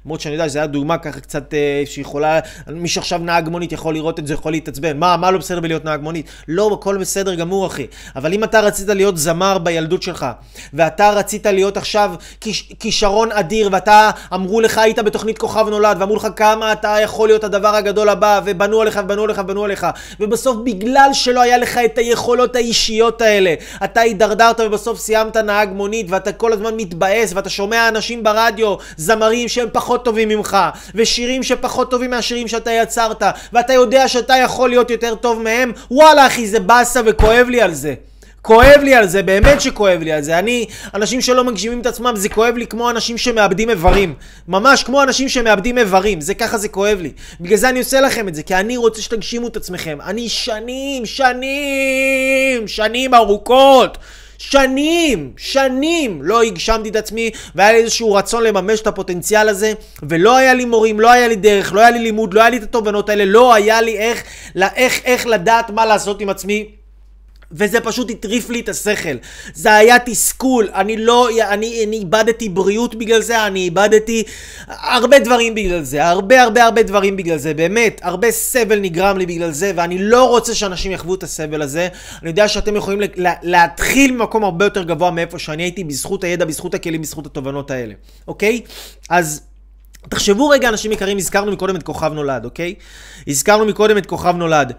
למרות שאני יודע שזו הייתה דוגמה ככה קצת אה, שיכולה, מי שעכשיו נהג מונית יכול לראות את זה, יכול להתעצבן. מה, מה לא בסדר בלהיות נהג מונית? לא, הכל בסדר גמור, אחי. אבל אם אתה רצית להיות זמר בילדות שלך, ואתה רצית להיות עכשיו כיש, כישרון אדיר, ואתה, אמרו לך, היית בתוכנית כוכב נולד, ואמרו לך כמה אתה יכול להיות הדבר הגדול הבא, ובנו עליך, ובנו עליך, ובנו עליך, ובסוף בגלל שלא היה לך את היכולות האישיות האלה, אתה הידרדרת ובסוף סיימת נהג מונית, ואתה כל הזמן מתבאס, ואתה שומע אנשים ברדיו, זמרים שהם פחות... טובים ממך, ושירים שפחות טובים מהשירים שאתה יצרת, ואתה יודע שאתה יכול להיות יותר טוב מהם, וואלה אחי זה באסה וכואב לי על זה. כואב לי על זה, באמת שכואב לי על זה. אני, אנשים שלא מגשימים את עצמם, זה כואב לי כמו אנשים שמאבדים איברים. ממש כמו אנשים שמאבדים איברים, זה ככה זה כואב לי. בגלל זה אני עושה לכם את זה, כי אני רוצה שתגשימו את עצמכם. אני שנים, שנים, שנים ארוכות. שנים, שנים לא הגשמתי את עצמי והיה לי איזשהו רצון לממש את הפוטנציאל הזה ולא היה לי מורים, לא היה לי דרך, לא היה לי לימוד, לא היה לי את התובנות האלה, לא היה לי איך, איך, איך לדעת מה לעשות עם עצמי וזה פשוט הטריף לי את השכל. זה היה תסכול, אני לא, אני, אני איבדתי בריאות בגלל זה, אני איבדתי הרבה דברים בגלל זה, הרבה הרבה הרבה דברים בגלל זה, באמת, הרבה סבל נגרם לי בגלל זה, ואני לא רוצה שאנשים יחוו את הסבל הזה. אני יודע שאתם יכולים לה, להתחיל ממקום הרבה יותר גבוה מאיפה שאני הייתי, בזכות הידע, בזכות הכלים, בזכות התובנות האלה, אוקיי? אז... תחשבו רגע, אנשים יקרים, הזכרנו מקודם את כוכב נולד, אוקיי? הזכרנו מקודם את כוכב נולד.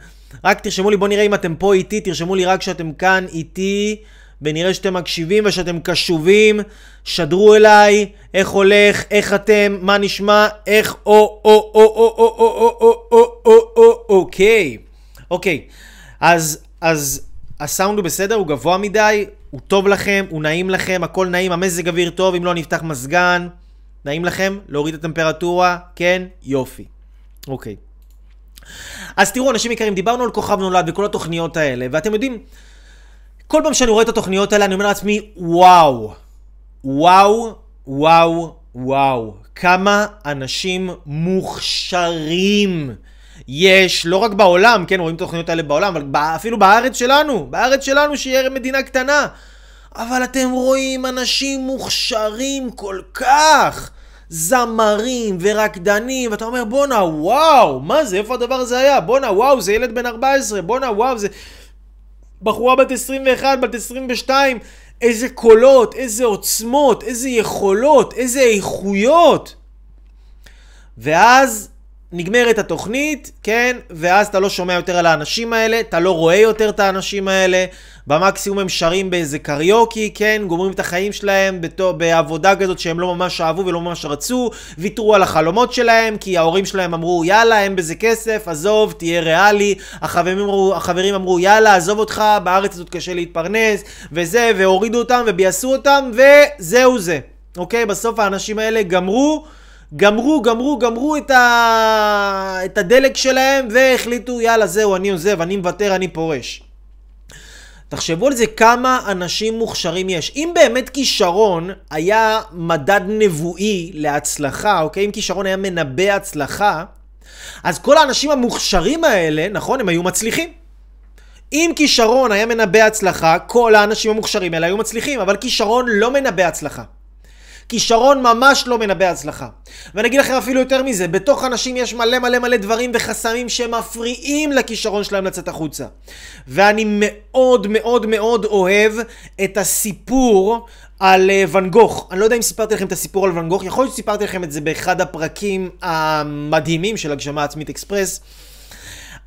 רק תרשמו לי, בואו נראה אם אתם פה איתי, תרשמו לי רק שאתם כאן איתי, ונראה שאתם מקשיבים ושאתם קשובים. שדרו אליי, איך הולך, איך אתם, מה נשמע, איך או או או או או או או או או או אוקיי. אוקיי, אז, אז הסאונד הוא בסדר, הוא גבוה מדי, הוא טוב לכם, הוא נעים לכם, הכל נעים, המזג אוויר טוב, אם לא נפתח מזגן. נעים לכם? להוריד את הטמפרטורה? כן? יופי. אוקיי. אז תראו, אנשים יקרים, דיברנו על כוכב נולד וכל התוכניות האלה, ואתם יודעים, כל פעם שאני רואה את התוכניות האלה, אני אומר לעצמי, וואו, וואו, וואו, וואו, כמה אנשים מוכשרים יש, לא רק בעולם, כן, רואים את התוכניות האלה בעולם, אבל אפילו בארץ שלנו, בארץ שלנו, שהיא מדינה קטנה. אבל אתם רואים אנשים מוכשרים כל כך. זמרים ורקדנים, ואתה אומר בואנה וואו, מה זה, איפה הדבר הזה היה? בואנה וואו, זה ילד בן 14, בואנה וואו, זה בחורה בת 21, בת 22, איזה קולות, איזה עוצמות, איזה יכולות, איזה איכויות. ואז נגמרת התוכנית, כן, ואז אתה לא שומע יותר על האנשים האלה, אתה לא רואה יותר את האנשים האלה, במקסימום הם שרים באיזה קריוקי, כן, גומרים את החיים שלהם בתו, בעבודה כזאת שהם לא ממש אהבו ולא ממש רצו, ויתרו על החלומות שלהם, כי ההורים שלהם אמרו, יאללה, אין בזה כסף, עזוב, תהיה ריאלי, החברים אמרו, החברים אמרו, יאללה, עזוב אותך, בארץ הזאת קשה להתפרנס, וזה, והורידו אותם וביאסו אותם, וזהו זה. אוקיי? בסוף האנשים האלה גמרו. גמרו, גמרו, גמרו את, ה... את הדלק שלהם והחליטו, יאללה, זהו, אני עוזב, אני מוותר, אני פורש. תחשבו על זה כמה אנשים מוכשרים יש. אם באמת כישרון היה מדד נבואי להצלחה, אוקיי? אם כישרון היה מנבא הצלחה, אז כל האנשים המוכשרים האלה, נכון, הם היו מצליחים. אם כישרון היה מנבא הצלחה, כל האנשים המוכשרים האלה היו מצליחים, אבל כישרון לא מנבא הצלחה. כישרון ממש לא מנבא הצלחה. ואני אגיד לכם אפילו יותר מזה, בתוך אנשים יש מלא מלא מלא דברים וחסמים שמפריעים לכישרון שלהם לצאת החוצה. ואני מאוד מאוד מאוד אוהב את הסיפור על uh, ואן גוך. אני לא יודע אם סיפרתי לכם את הסיפור על ואן גוך, יכול להיות שסיפרתי לכם את זה באחד הפרקים המדהימים של הגשמה עצמית אקספרס.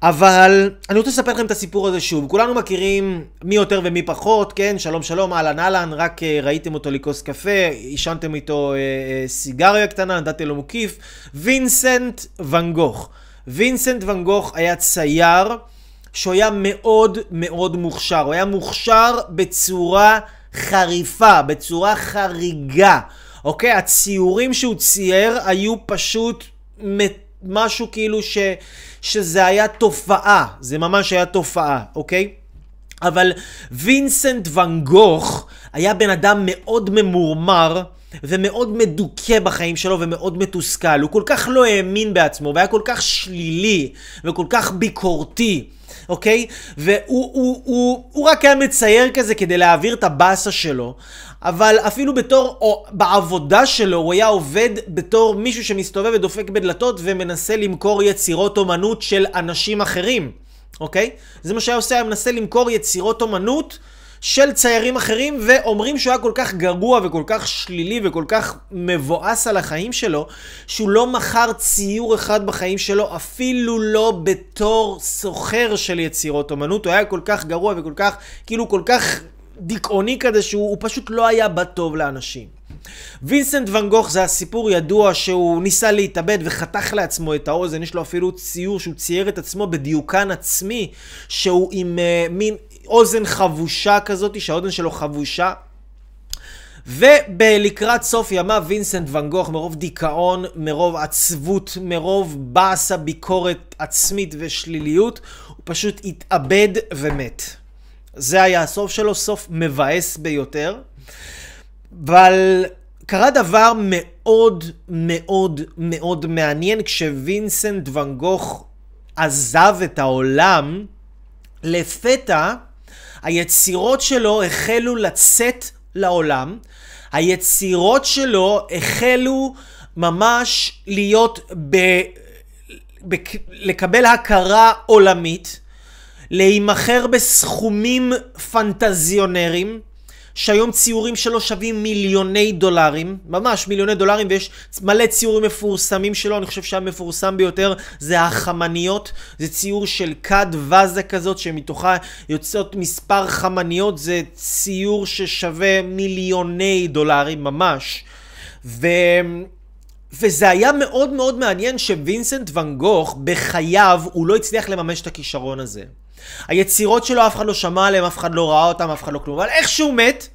אבל אני רוצה לספר לכם את הסיפור הזה שוב. כולנו מכירים מי יותר ומי פחות, כן? שלום שלום, אהלן אהלן, רק uh, ראיתם אותו לכוס קפה, עישנתם איתו uh, uh, סיגריה קטנה, נתתי לו מוקיף. וינסנט ואן גוך. וינסנט ואן גוך היה צייר שהוא היה מאוד מאוד מוכשר. הוא היה מוכשר בצורה חריפה, בצורה חריגה. אוקיי? הציורים שהוא צייר היו פשוט... משהו כאילו ש, שזה היה תופעה, זה ממש היה תופעה, אוקיי? אבל וינסנט ואן גוך היה בן אדם מאוד ממורמר ומאוד מדוכא בחיים שלו ומאוד מתוסכל. הוא כל כך לא האמין בעצמו והיה כל כך שלילי וכל כך ביקורתי. אוקיי? והוא הוא, הוא, הוא רק היה מצייר כזה כדי להעביר את הבאסה שלו, אבל אפילו בתור, או בעבודה שלו, הוא היה עובד בתור מישהו שמסתובב ודופק בדלתות ומנסה למכור יצירות אומנות של אנשים אחרים, אוקיי? זה מה שהיה עושה, היה מנסה למכור יצירות אומנות של ציירים אחרים, ואומרים שהוא היה כל כך גרוע וכל כך שלילי וכל כך מבואס על החיים שלו, שהוא לא מכר ציור אחד בחיים שלו, אפילו לא בתור סוחר של יצירות אומנות. הוא היה כל כך גרוע וכל כך, כאילו כל כך דיכאוני כזה, שהוא פשוט לא היה בטוב לאנשים. וינסנט ואן גוך זה הסיפור ידוע שהוא ניסה להתאבד וחתך לעצמו את האוזן, יש לו אפילו ציור שהוא צייר את עצמו בדיוקן עצמי, שהוא עם uh, מין אוזן חבושה כזאת, שהאוזן שלו חבושה. ובלקראת סוף ימיו וינסנט ואן גוך מרוב דיכאון, מרוב עצבות, מרוב באסה, ביקורת עצמית ושליליות, הוא פשוט התאבד ומת. זה היה הסוף שלו, סוף מבאס ביותר. אבל קרה דבר מאוד מאוד מאוד מעניין כשווינסנט ואן גוך עזב את העולם, לפתע היצירות שלו החלו לצאת לעולם, היצירות שלו החלו ממש להיות ב... ב... לקבל הכרה עולמית, להימכר בסכומים פנטזיונרים, שהיום ציורים שלו שווים מיליוני דולרים, ממש מיליוני דולרים, ויש מלא ציורים מפורסמים שלו, אני חושב שהמפורסם ביותר זה החמניות, זה ציור של כד ואזה כזאת, שמתוכה יוצאות מספר חמניות, זה ציור ששווה מיליוני דולרים ממש. ו... וזה היה מאוד מאוד מעניין שווינסנט ואן גוך בחייו הוא לא הצליח לממש את הכישרון הזה. היצירות שלו אף אחד לא שמע עליהם, אף אחד לא ראה אותם, אף אחד לא כלום. אבל איך שהוא מת,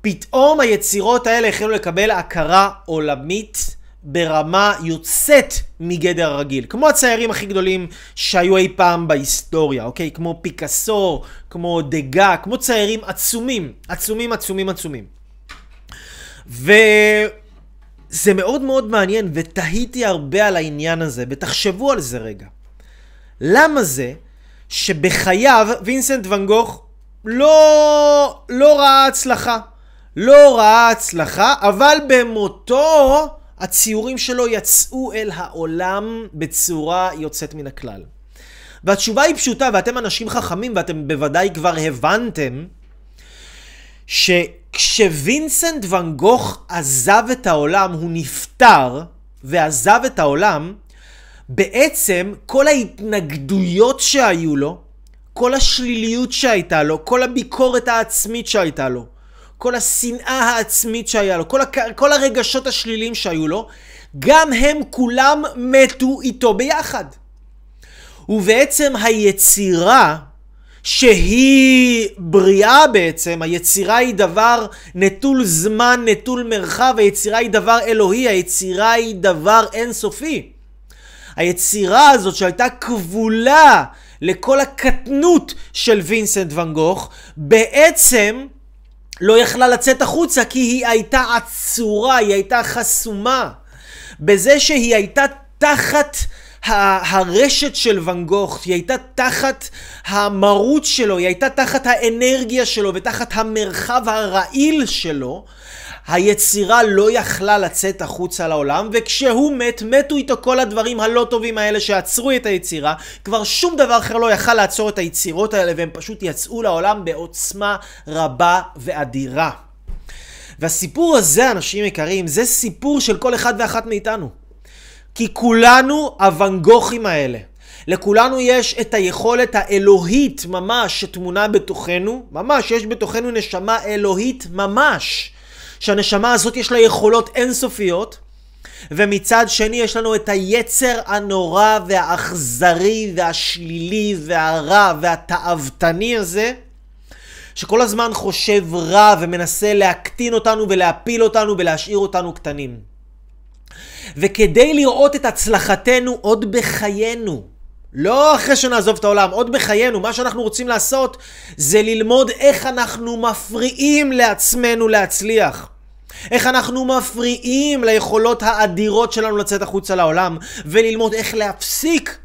פתאום היצירות האלה החלו לקבל הכרה עולמית, ברמה יוצאת מגדר הרגיל. כמו הציירים הכי גדולים שהיו אי פעם בהיסטוריה, אוקיי? כמו פיקאסו, כמו דגה, כמו ציירים עצומים, עצומים, עצומים, עצומים. וזה מאוד מאוד מעניין, ותהיתי הרבה על העניין הזה, ותחשבו על זה רגע. למה זה שבחייו וינסנט ואן גוך לא, לא ראה הצלחה? לא ראה הצלחה, אבל במותו הציורים שלו יצאו אל העולם בצורה יוצאת מן הכלל. והתשובה היא פשוטה, ואתם אנשים חכמים ואתם בוודאי כבר הבנתם שכשווינסנט ואן גוך עזב את העולם, הוא נפטר ועזב את העולם, בעצם כל ההתנגדויות שהיו לו, כל השליליות שהייתה לו, כל הביקורת העצמית שהייתה לו, כל השנאה העצמית שהיה לו, כל, הק... כל הרגשות השליליים שהיו לו, גם הם כולם מתו איתו ביחד. ובעצם היצירה, שהיא בריאה בעצם, היצירה היא דבר נטול זמן, נטול מרחב, היצירה היא דבר אלוהי, היצירה היא דבר אינסופי. היצירה הזאת שהייתה כבולה לכל הקטנות של וינסנט ואן גוך, בעצם לא יכלה לצאת החוצה כי היא הייתה עצורה, היא הייתה חסומה. בזה שהיא הייתה תחת הרשת של ואן גוך, היא הייתה תחת המרות שלו, היא הייתה תחת האנרגיה שלו ותחת המרחב הרעיל שלו, היצירה לא יכלה לצאת החוצה לעולם, וכשהוא מת, מתו איתו כל הדברים הלא טובים האלה שעצרו את היצירה, כבר שום דבר אחר לא יכל לעצור את היצירות האלה, והם פשוט יצאו לעולם בעוצמה רבה ואדירה. והסיפור הזה, אנשים יקרים, זה סיפור של כל אחד ואחת מאיתנו. כי כולנו הוונגוחים האלה. לכולנו יש את היכולת האלוהית ממש שטמונה בתוכנו, ממש, יש בתוכנו נשמה אלוהית ממש. שהנשמה הזאת יש לה יכולות אינסופיות, ומצד שני יש לנו את היצר הנורא והאכזרי והשלילי והרע והתאוותני הזה, שכל הזמן חושב רע ומנסה להקטין אותנו ולהפיל אותנו ולהשאיר אותנו קטנים. וכדי לראות את הצלחתנו עוד בחיינו, לא אחרי שנעזוב את העולם, עוד בחיינו, מה שאנחנו רוצים לעשות זה ללמוד איך אנחנו מפריעים לעצמנו להצליח. איך אנחנו מפריעים ליכולות האדירות שלנו לצאת החוצה לעולם, וללמוד איך להפסיק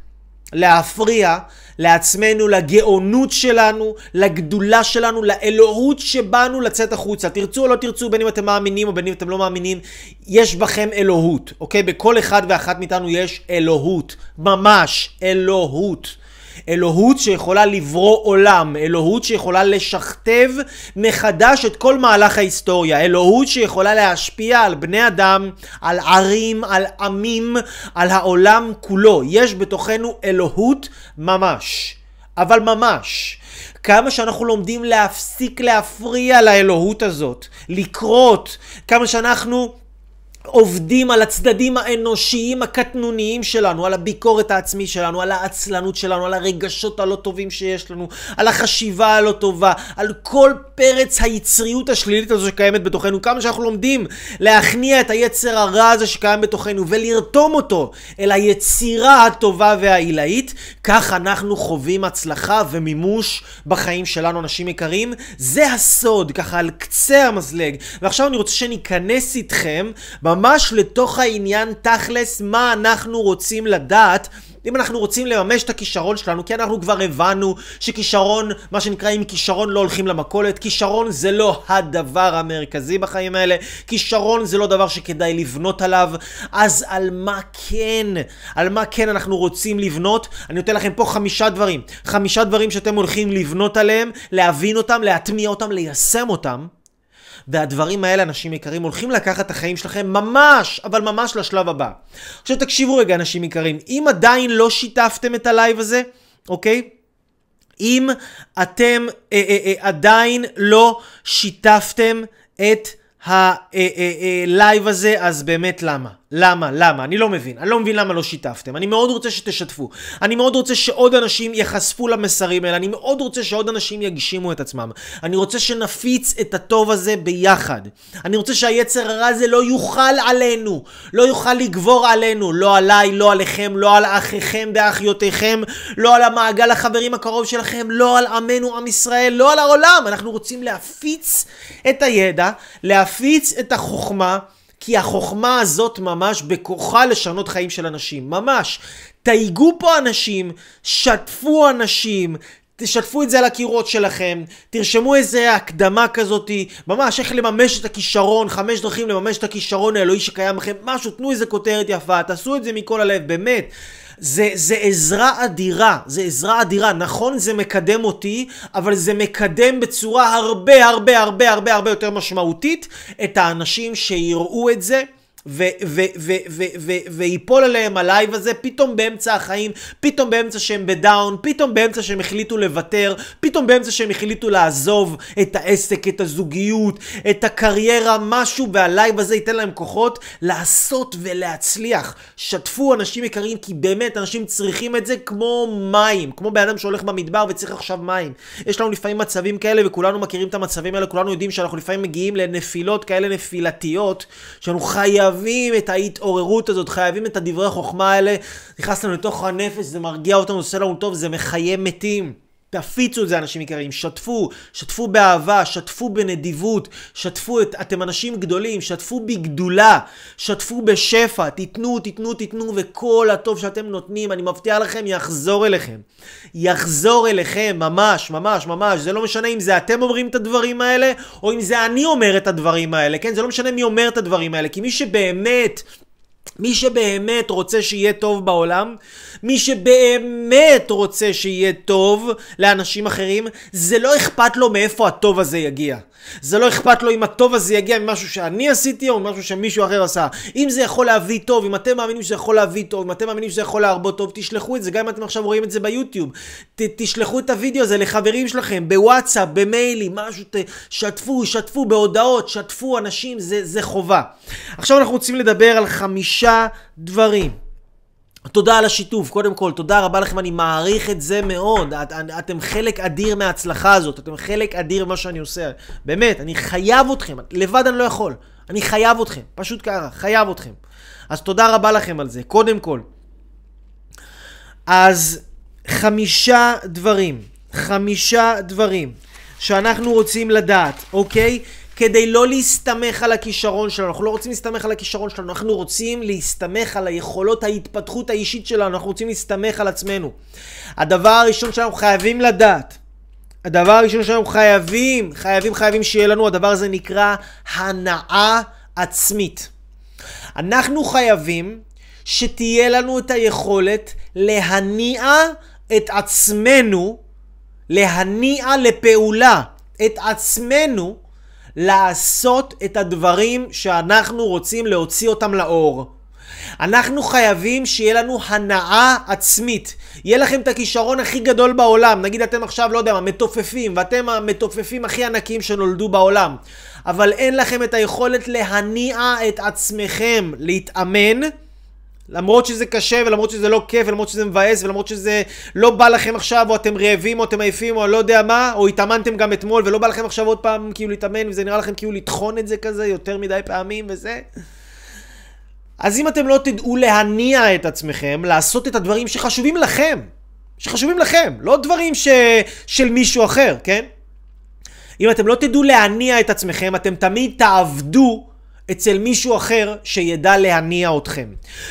להפריע לעצמנו, לגאונות שלנו, לגדולה שלנו, לאלוהות שבאנו לצאת החוצה. תרצו או לא תרצו, בין אם אתם מאמינים או בין אם אתם לא מאמינים, יש בכם אלוהות, אוקיי? בכל אחד ואחת מאיתנו יש אלוהות. ממש אלוהות. אלוהות שיכולה לברוא עולם, אלוהות שיכולה לשכתב מחדש את כל מהלך ההיסטוריה, אלוהות שיכולה להשפיע על בני אדם, על ערים, על עמים, על העולם כולו. יש בתוכנו אלוהות ממש. אבל ממש. כמה שאנחנו לומדים להפסיק להפריע לאלוהות הזאת, לקרות, כמה שאנחנו עובדים על הצדדים האנושיים הקטנוניים שלנו, על הביקורת העצמי שלנו, על העצלנות שלנו, על הרגשות הלא טובים שיש לנו, על החשיבה הלא טובה, על כל פרץ היצריות השלילית הזו שקיימת בתוכנו, כמה שאנחנו לומדים להכניע את היצר הרע הזה שקיים בתוכנו ולרתום אותו אל היצירה הטובה והעילאית, כך אנחנו חווים הצלחה ומימוש בחיים שלנו, אנשים יקרים. זה הסוד, ככה על קצה המזלג. ועכשיו אני רוצה שניכנס איתכם ממש לתוך העניין תכלס מה אנחנו רוצים לדעת אם אנחנו רוצים לממש את הכישרון שלנו, כי אנחנו כבר הבנו שכישרון, מה שנקרא עם כישרון לא הולכים למכולת, כישרון זה לא הדבר המרכזי בחיים האלה, כישרון זה לא דבר שכדאי לבנות עליו, אז על מה כן? על מה כן אנחנו רוצים לבנות? אני נותן לכם פה חמישה דברים, חמישה דברים שאתם הולכים לבנות עליהם, להבין אותם, להטמיע אותם, ליישם אותם. והדברים האלה, אנשים יקרים, הולכים לקחת את החיים שלכם ממש, אבל ממש לשלב הבא. עכשיו תקשיבו רגע, אנשים יקרים, אם עדיין לא שיתפתם את הלייב הזה, אוקיי? אם אתם אה, אה, אה, עדיין לא שיתפתם את הלייב הזה, אז באמת למה? למה? למה? אני לא מבין. אני לא מבין למה לא שיתפתם. אני מאוד רוצה שתשתפו. אני מאוד רוצה שעוד אנשים ייחשפו למסרים האלה. אני מאוד רוצה שעוד אנשים יגשימו את עצמם. אני רוצה שנפיץ את הטוב הזה ביחד. אני רוצה שהיצר הרע הזה לא יוכל עלינו. לא יוכל לגבור עלינו. לא עליי, לא עליכם, לא על אחיכם ואחיותיכם, לא על המעגל החברים הקרוב שלכם, לא על עמנו, עם ישראל, לא על העולם. אנחנו רוצים להפיץ את הידע, להפיץ את החוכמה. כי החוכמה הזאת ממש בכוחה לשנות חיים של אנשים, ממש. תייגו פה אנשים, שתפו אנשים, תשתפו את זה על הקירות שלכם, תרשמו איזה הקדמה כזאתי, ממש איך לממש את הכישרון, חמש דרכים לממש את הכישרון האלוהי שקיים לכם, משהו, תנו איזה כותרת יפה, תעשו את זה מכל הלב, באמת. זה, זה עזרה אדירה, זה עזרה אדירה. נכון, זה מקדם אותי, אבל זה מקדם בצורה הרבה הרבה הרבה הרבה הרבה יותר משמעותית את האנשים שיראו את זה. ויפול עליהם הלייב הזה פתאום באמצע החיים, פתאום באמצע שהם ב down, פתאום באמצע שהם החליטו לוותר, פתאום באמצע שהם החליטו לעזוב את העסק, את הזוגיות, את הקריירה, משהו, והלייב הזה ייתן להם כוחות לעשות ולהצליח. שתפו אנשים יקרים, כי באמת אנשים צריכים את זה כמו מים, כמו בן אדם שהולך במדבר וצריך עכשיו מים. יש לנו לפעמים מצבים כאלה, וכולנו מכירים את המצבים האלה, כולנו יודעים שאנחנו לפעמים מגיעים לנפילות כאלה נפילתיות, שאנחנו חייבים... חייבים את ההתעוררות הזאת, חייבים את הדברי החוכמה האלה. נכנס לנו לתוך הנפש, זה מרגיע אותנו, עושה לנו טוב, זה מחיה מתים. תפיצו את זה אנשים יקרים, שתפו, שתפו באהבה, שתפו בנדיבות, שתפו את, אתם אנשים גדולים, שתפו בגדולה, שתפו בשפע, תיתנו, תיתנו, תיתנו, וכל הטוב שאתם נותנים, אני מבטיח לכם, יחזור אליכם. יחזור אליכם, ממש, ממש, ממש. זה לא משנה אם זה אתם אומרים את הדברים האלה, או אם זה אני אומר את הדברים האלה, כן? זה לא משנה מי אומר את הדברים האלה, כי מי שבאמת... מי שבאמת רוצה שיהיה טוב בעולם, מי שבאמת רוצה שיהיה טוב לאנשים אחרים, זה לא אכפת לו מאיפה הטוב הזה יגיע. זה לא אכפת לו אם הטוב הזה יגיע ממשהו שאני עשיתי או ממשהו שמישהו אחר עשה. אם זה יכול להביא טוב, אם אתם מאמינים שזה יכול להביא טוב, אם אתם מאמינים שזה יכול להרבות טוב, תשלחו את זה, גם אם אתם עכשיו רואים את זה ביוטיוב. ת, תשלחו את הוידאו הזה לחברים שלכם, בוואטסאפ, במיילים, משהו, שתפו, שתפו בהודעות, שתפו אנשים, זה, זה חובה. עכשיו אנחנו רוצים לדבר על חמישה דברים. תודה על השיתוף, קודם כל, תודה רבה לכם, אני מעריך את זה מאוד. את, אתם חלק אדיר מההצלחה הזאת, אתם חלק אדיר ממה שאני עושה. באמת, אני חייב אתכם, לבד אני לא יכול. אני חייב אתכם, פשוט ככה, חייב אתכם. אז תודה רבה לכם על זה, קודם כל. אז חמישה דברים, חמישה דברים שאנחנו רוצים לדעת, אוקיי? כדי לא להסתמך על הכישרון שלנו. אנחנו לא רוצים להסתמך על הכישרון שלנו, אנחנו רוצים להסתמך על היכולות ההתפתחות האישית שלנו, אנחנו רוצים להסתמך על עצמנו. הדבר הראשון שאנחנו חייבים לדעת, הדבר הראשון שאנחנו חייבים, חייבים, חייבים שיהיה לנו, הדבר הזה נקרא הנאה עצמית. אנחנו חייבים שתהיה לנו את היכולת להניע את עצמנו, להניע לפעולה את עצמנו לעשות את הדברים שאנחנו רוצים להוציא אותם לאור. אנחנו חייבים שיהיה לנו הנאה עצמית. יהיה לכם את הכישרון הכי גדול בעולם. נגיד אתם עכשיו, לא יודע מה, מתופפים, ואתם המתופפים הכי ענקיים שנולדו בעולם. אבל אין לכם את היכולת להניע את עצמכם להתאמן. למרות שזה קשה ולמרות שזה לא כיף ולמרות שזה מבאס ולמרות שזה לא בא לכם עכשיו או אתם רעבים או אתם עייפים או לא יודע מה או התאמנתם גם אתמול ולא בא לכם עכשיו עוד פעם כאילו להתאמן וזה נראה לכם כאילו לטחון את זה כזה יותר מדי פעמים וזה. אז אם אתם לא תדעו להניע את עצמכם לעשות את הדברים שחשובים לכם שחשובים לכם לא דברים ש... של מישהו אחר כן? אם אתם לא תדעו להניע את עצמכם אתם תמיד תעבדו אצל מישהו אחר שידע להניע אתכם.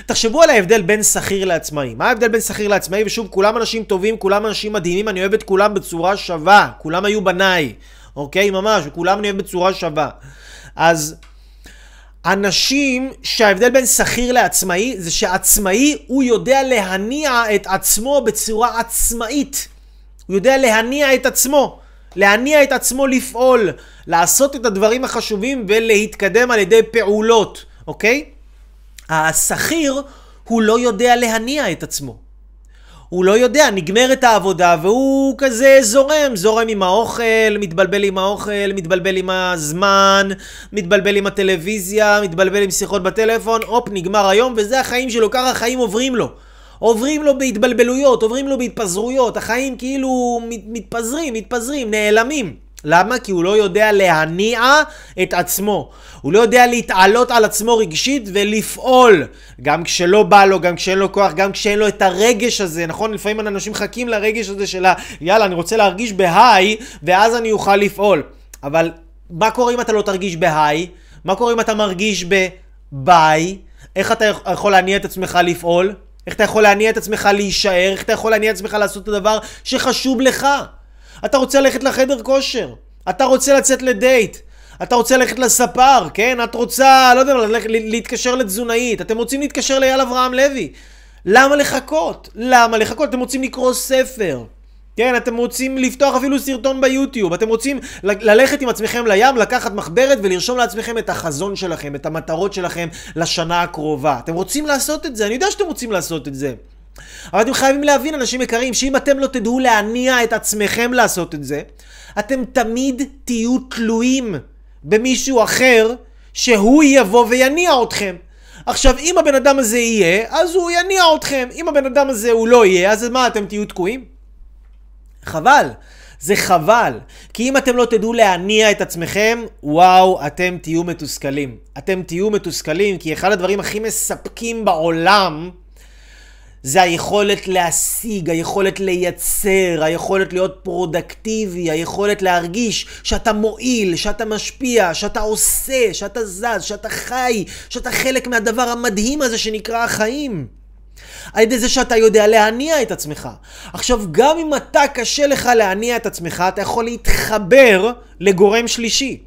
תחשבו על ההבדל בין שכיר לעצמאי. מה ההבדל בין שכיר לעצמאי? ושוב, כולם אנשים טובים, כולם אנשים מדהימים, אני אוהב את כולם בצורה שווה. כולם היו בניי, אוקיי? ממש, וכולם אני אוהב בצורה שווה. אז אנשים שההבדל בין שכיר לעצמאי זה שעצמאי הוא יודע להניע את עצמו בצורה עצמאית. הוא יודע להניע את עצמו. להניע את עצמו לפעול, לעשות את הדברים החשובים ולהתקדם על ידי פעולות, אוקיי? השכיר הוא לא יודע להניע את עצמו. הוא לא יודע, נגמרת העבודה והוא כזה זורם, זורם עם האוכל, מתבלבל עם האוכל, מתבלבל עם הזמן, מתבלבל עם הטלוויזיה, מתבלבל עם שיחות בטלפון, הופ, נגמר היום וזה החיים שלו, ככה החיים עוברים לו. עוברים לו בהתבלבלויות, עוברים לו בהתפזרויות, החיים כאילו מתפזרים, מתפזרים, נעלמים. למה? כי הוא לא יודע להניע את עצמו. הוא לא יודע להתעלות על עצמו רגשית ולפעול. גם כשלא בא לו, גם כשאין לו כוח, גם כשאין לו את הרגש הזה, נכון? לפעמים אנשים מחכים לרגש הזה של ה... יאללה, אני רוצה להרגיש בהיי, ואז אני אוכל לפעול. אבל מה קורה אם אתה לא תרגיש בהיי? מה קורה אם אתה מרגיש בביי? איך אתה יכול להניע את עצמך לפעול? איך אתה יכול להניע את עצמך להישאר? איך אתה יכול להניע את עצמך לעשות את הדבר שחשוב לך? אתה רוצה ללכת לחדר כושר, אתה רוצה לצאת לדייט, אתה רוצה ללכת לספר, כן? את רוצה, לא יודע, להתקשר לתזונאית, אתם רוצים להתקשר לאייל אברהם לוי. למה לחכות? למה לחכות? אתם רוצים לקרוא ספר. כן, אתם רוצים לפתוח אפילו סרטון ביוטיוב, אתם רוצים ללכת עם עצמכם לים, לקחת מחברת ולרשום לעצמכם את החזון שלכם, את המטרות שלכם לשנה הקרובה. אתם רוצים לעשות את זה, אני יודע שאתם רוצים לעשות את זה. אבל אתם חייבים להבין, אנשים יקרים, שאם אתם לא תדעו להניע את עצמכם לעשות את זה, אתם תמיד תהיו תלויים במישהו אחר שהוא יבוא ויניע אתכם. עכשיו, אם הבן אדם הזה יהיה, אז הוא יניע אתכם. אם הבן אדם הזה הוא לא יהיה, אז מה, אתם תהיו תקועים? חבל. זה חבל. כי אם אתם לא תדעו להניע את עצמכם, וואו, אתם תהיו מתוסכלים. אתם תהיו מתוסכלים, כי אחד הדברים הכי מספקים בעולם, זה היכולת להשיג, היכולת לייצר, היכולת להיות פרודקטיבי, היכולת להרגיש שאתה מועיל, שאתה משפיע, שאתה עושה, שאתה זז, שאתה חי, שאתה חלק מהדבר המדהים הזה שנקרא החיים. על ידי זה שאתה יודע להניע את עצמך. עכשיו, גם אם אתה קשה לך להניע את עצמך, אתה יכול להתחבר לגורם שלישי.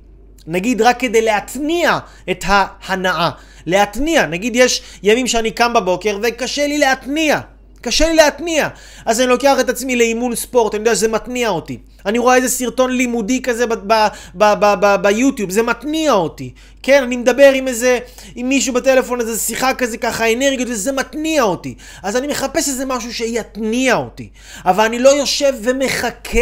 נגיד רק כדי להתניע את ההנאה. להתניע. נגיד יש ימים שאני קם בבוקר וקשה לי להתניע. קשה לי להתניע. אז אני לוקח את עצמי לאימון ספורט, אני יודע שזה מתניע אותי. אני רואה איזה סרטון לימודי כזה ביוטיוב, זה מתניע אותי. כן, אני מדבר עם איזה, עם מישהו בטלפון, איזה שיחה כזה ככה, אנרגיות, וזה מתניע אותי. אז אני מחפש איזה משהו שיתניע אותי. אבל אני לא יושב ומחכה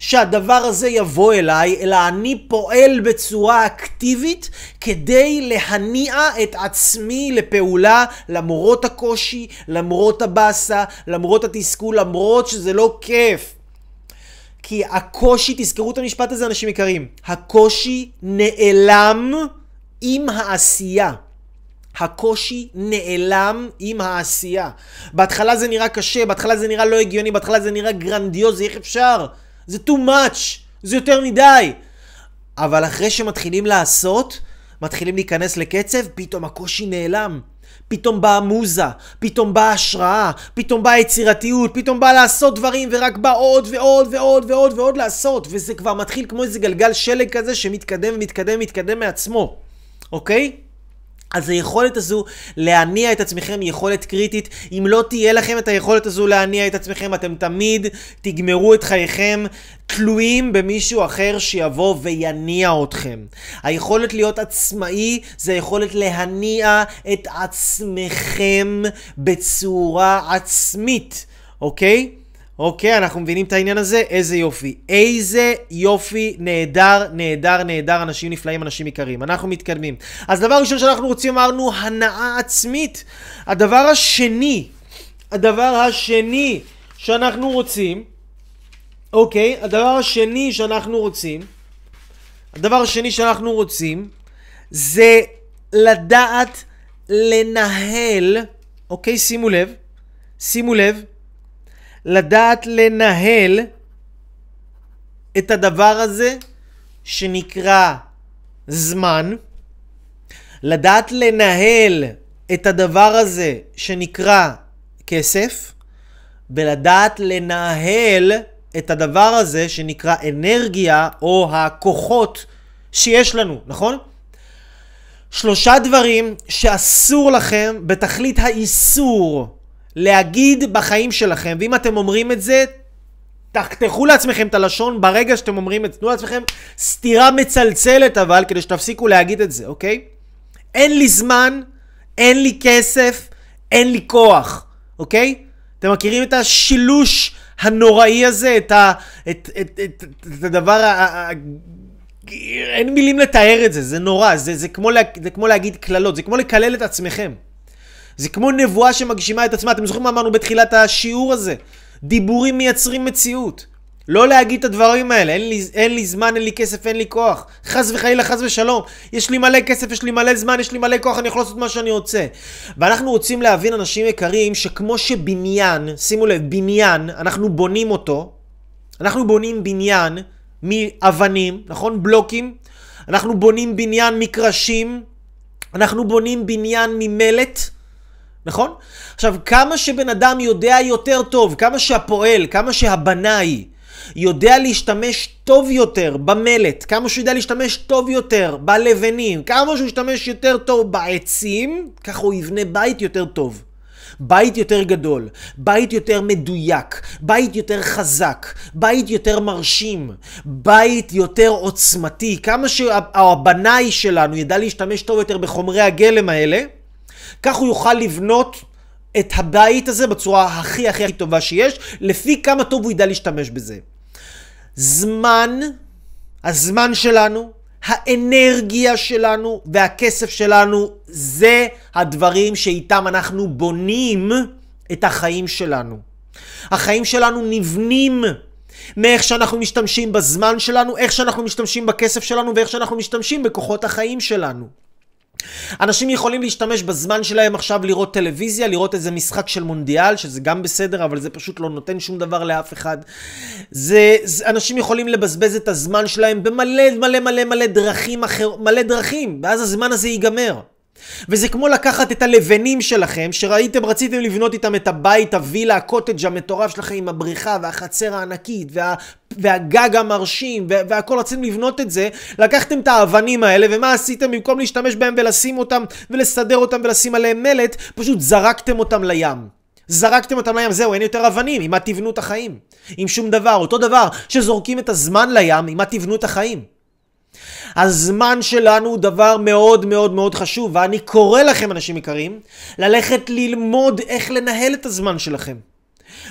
שהדבר הזה יבוא אליי, אלא אני פועל בצורה אקטיבית כדי להניע את עצמי לפעולה למרות הקושי, למרות הבאסה, למרות התסכול, למרות שזה לא כיף. כי הקושי, תזכרו את המשפט הזה אנשים יקרים, הקושי נעלם עם העשייה. הקושי נעלם עם העשייה. בהתחלה זה נראה קשה, בהתחלה זה נראה לא הגיוני, בהתחלה זה נראה גרנדיוזי, איך אפשר? זה too much, זה יותר מדי. אבל אחרי שמתחילים לעשות, מתחילים להיכנס לקצב, פתאום הקושי נעלם. פתאום באה מוזה, פתאום באה השראה, פתאום באה יצירתיות, פתאום באה לעשות דברים ורק בא עוד ועוד ועוד ועוד ועוד לעשות וזה כבר מתחיל כמו איזה גלגל שלג כזה שמתקדם ומתקדם ומתקדם מעצמו, אוקיי? אז היכולת הזו להניע את עצמכם היא יכולת קריטית. אם לא תהיה לכם את היכולת הזו להניע את עצמכם, אתם תמיד תגמרו את חייכם תלויים במישהו אחר שיבוא ויניע אתכם. היכולת להיות עצמאי זה היכולת להניע את עצמכם בצורה עצמית, אוקיי? אוקיי, אנחנו מבינים את העניין הזה? איזה יופי. איזה יופי, נהדר, נהדר, נהדר, אנשים נפלאים, אנשים יקרים. אנחנו מתקדמים. אז דבר ראשון שאנחנו רוצים, אמרנו, הנאה עצמית. הדבר השני, הדבר השני שאנחנו רוצים, אוקיי, הדבר השני שאנחנו רוצים, הדבר השני שאנחנו רוצים, זה לדעת לנהל, אוקיי, שימו לב, שימו לב, לדעת לנהל את הדבר הזה שנקרא זמן, לדעת לנהל את הדבר הזה שנקרא כסף, ולדעת לנהל את הדבר הזה שנקרא אנרגיה או הכוחות שיש לנו, נכון? שלושה דברים שאסור לכם בתכלית האיסור להגיד בחיים שלכם, ואם אתם אומרים את זה, תחתכו לעצמכם את הלשון ברגע שאתם אומרים את זה. תנו לעצמכם סתירה מצלצלת אבל, כדי שתפסיקו להגיד את זה, אוקיי? אין לי זמן, אין לי כסף, אין לי כוח, אוקיי? אתם מכירים את השילוש הנוראי הזה? את, ה, את, את, את, את הדבר ה... אין מילים לתאר את זה, זה נורא, זה, זה, כמו, לה, זה כמו להגיד קללות, זה כמו לקלל את עצמכם. זה כמו נבואה שמגשימה את עצמה. אתם זוכרים מה אמרנו בתחילת השיעור הזה? דיבורים מייצרים מציאות. לא להגיד את הדברים האלה, אין לי, אין לי זמן, אין לי כסף, אין לי כוח. חס וחלילה, חס ושלום. יש לי מלא כסף, יש לי מלא זמן, יש לי מלא כוח, אני יכול לעשות מה שאני רוצה. ואנחנו רוצים להבין, אנשים יקרים, שכמו שבניין, שימו לב, בניין, אנחנו בונים אותו, אנחנו בונים בניין מאבנים, נכון? בלוקים. אנחנו בונים בניין מקרשים, אנחנו בונים בניין ממלט. נכון? עכשיו, כמה שבן אדם יודע יותר טוב, כמה שהפועל, כמה שהבנאי יודע להשתמש טוב יותר במלט, כמה שהוא יודע להשתמש טוב יותר בלבנים, כמה שהוא ישתמש יותר טוב בעצים, ככה הוא יבנה בית יותר טוב. בית יותר גדול, בית יותר מדויק, בית יותר חזק, בית יותר מרשים, בית יותר עוצמתי. כמה שהבנאי שלנו ידע להשתמש טוב יותר בחומרי הגלם האלה, כך הוא יוכל לבנות את הבית הזה בצורה הכי הכי הכי טובה שיש, לפי כמה טוב הוא ידע להשתמש בזה. זמן, הזמן שלנו, האנרגיה שלנו והכסף שלנו, זה הדברים שאיתם אנחנו בונים את החיים שלנו. החיים שלנו נבנים מאיך שאנחנו משתמשים בזמן שלנו, איך שאנחנו משתמשים בכסף שלנו ואיך שאנחנו משתמשים בכוחות החיים שלנו. אנשים יכולים להשתמש בזמן שלהם עכשיו לראות טלוויזיה, לראות איזה משחק של מונדיאל, שזה גם בסדר, אבל זה פשוט לא נותן שום דבר לאף אחד. זה, זה אנשים יכולים לבזבז את הזמן שלהם במלא מלא מלא מלא דרכים אחר, מלא דרכים, ואז הזמן הזה ייגמר. וזה כמו לקחת את הלבנים שלכם, שראיתם, רציתם לבנות איתם את הבית, הווילה, הקוטג' המטורף שלכם עם הבריכה והחצר הענקית וה, והגג המרשים והכל, רציתם לבנות את זה, לקחתם את האבנים האלה, ומה עשיתם? במקום להשתמש בהם ולשים אותם ולסדר אותם ולשים עליהם מלט, פשוט זרקתם אותם לים. זרקתם אותם לים, זהו, אין יותר אבנים, עם מה תבנו את החיים? עם שום דבר. אותו דבר שזורקים את הזמן לים, עם מה תבנו את החיים? הזמן שלנו הוא דבר מאוד מאוד מאוד חשוב, ואני קורא לכם, אנשים יקרים, ללכת ללמוד איך לנהל את הזמן שלכם.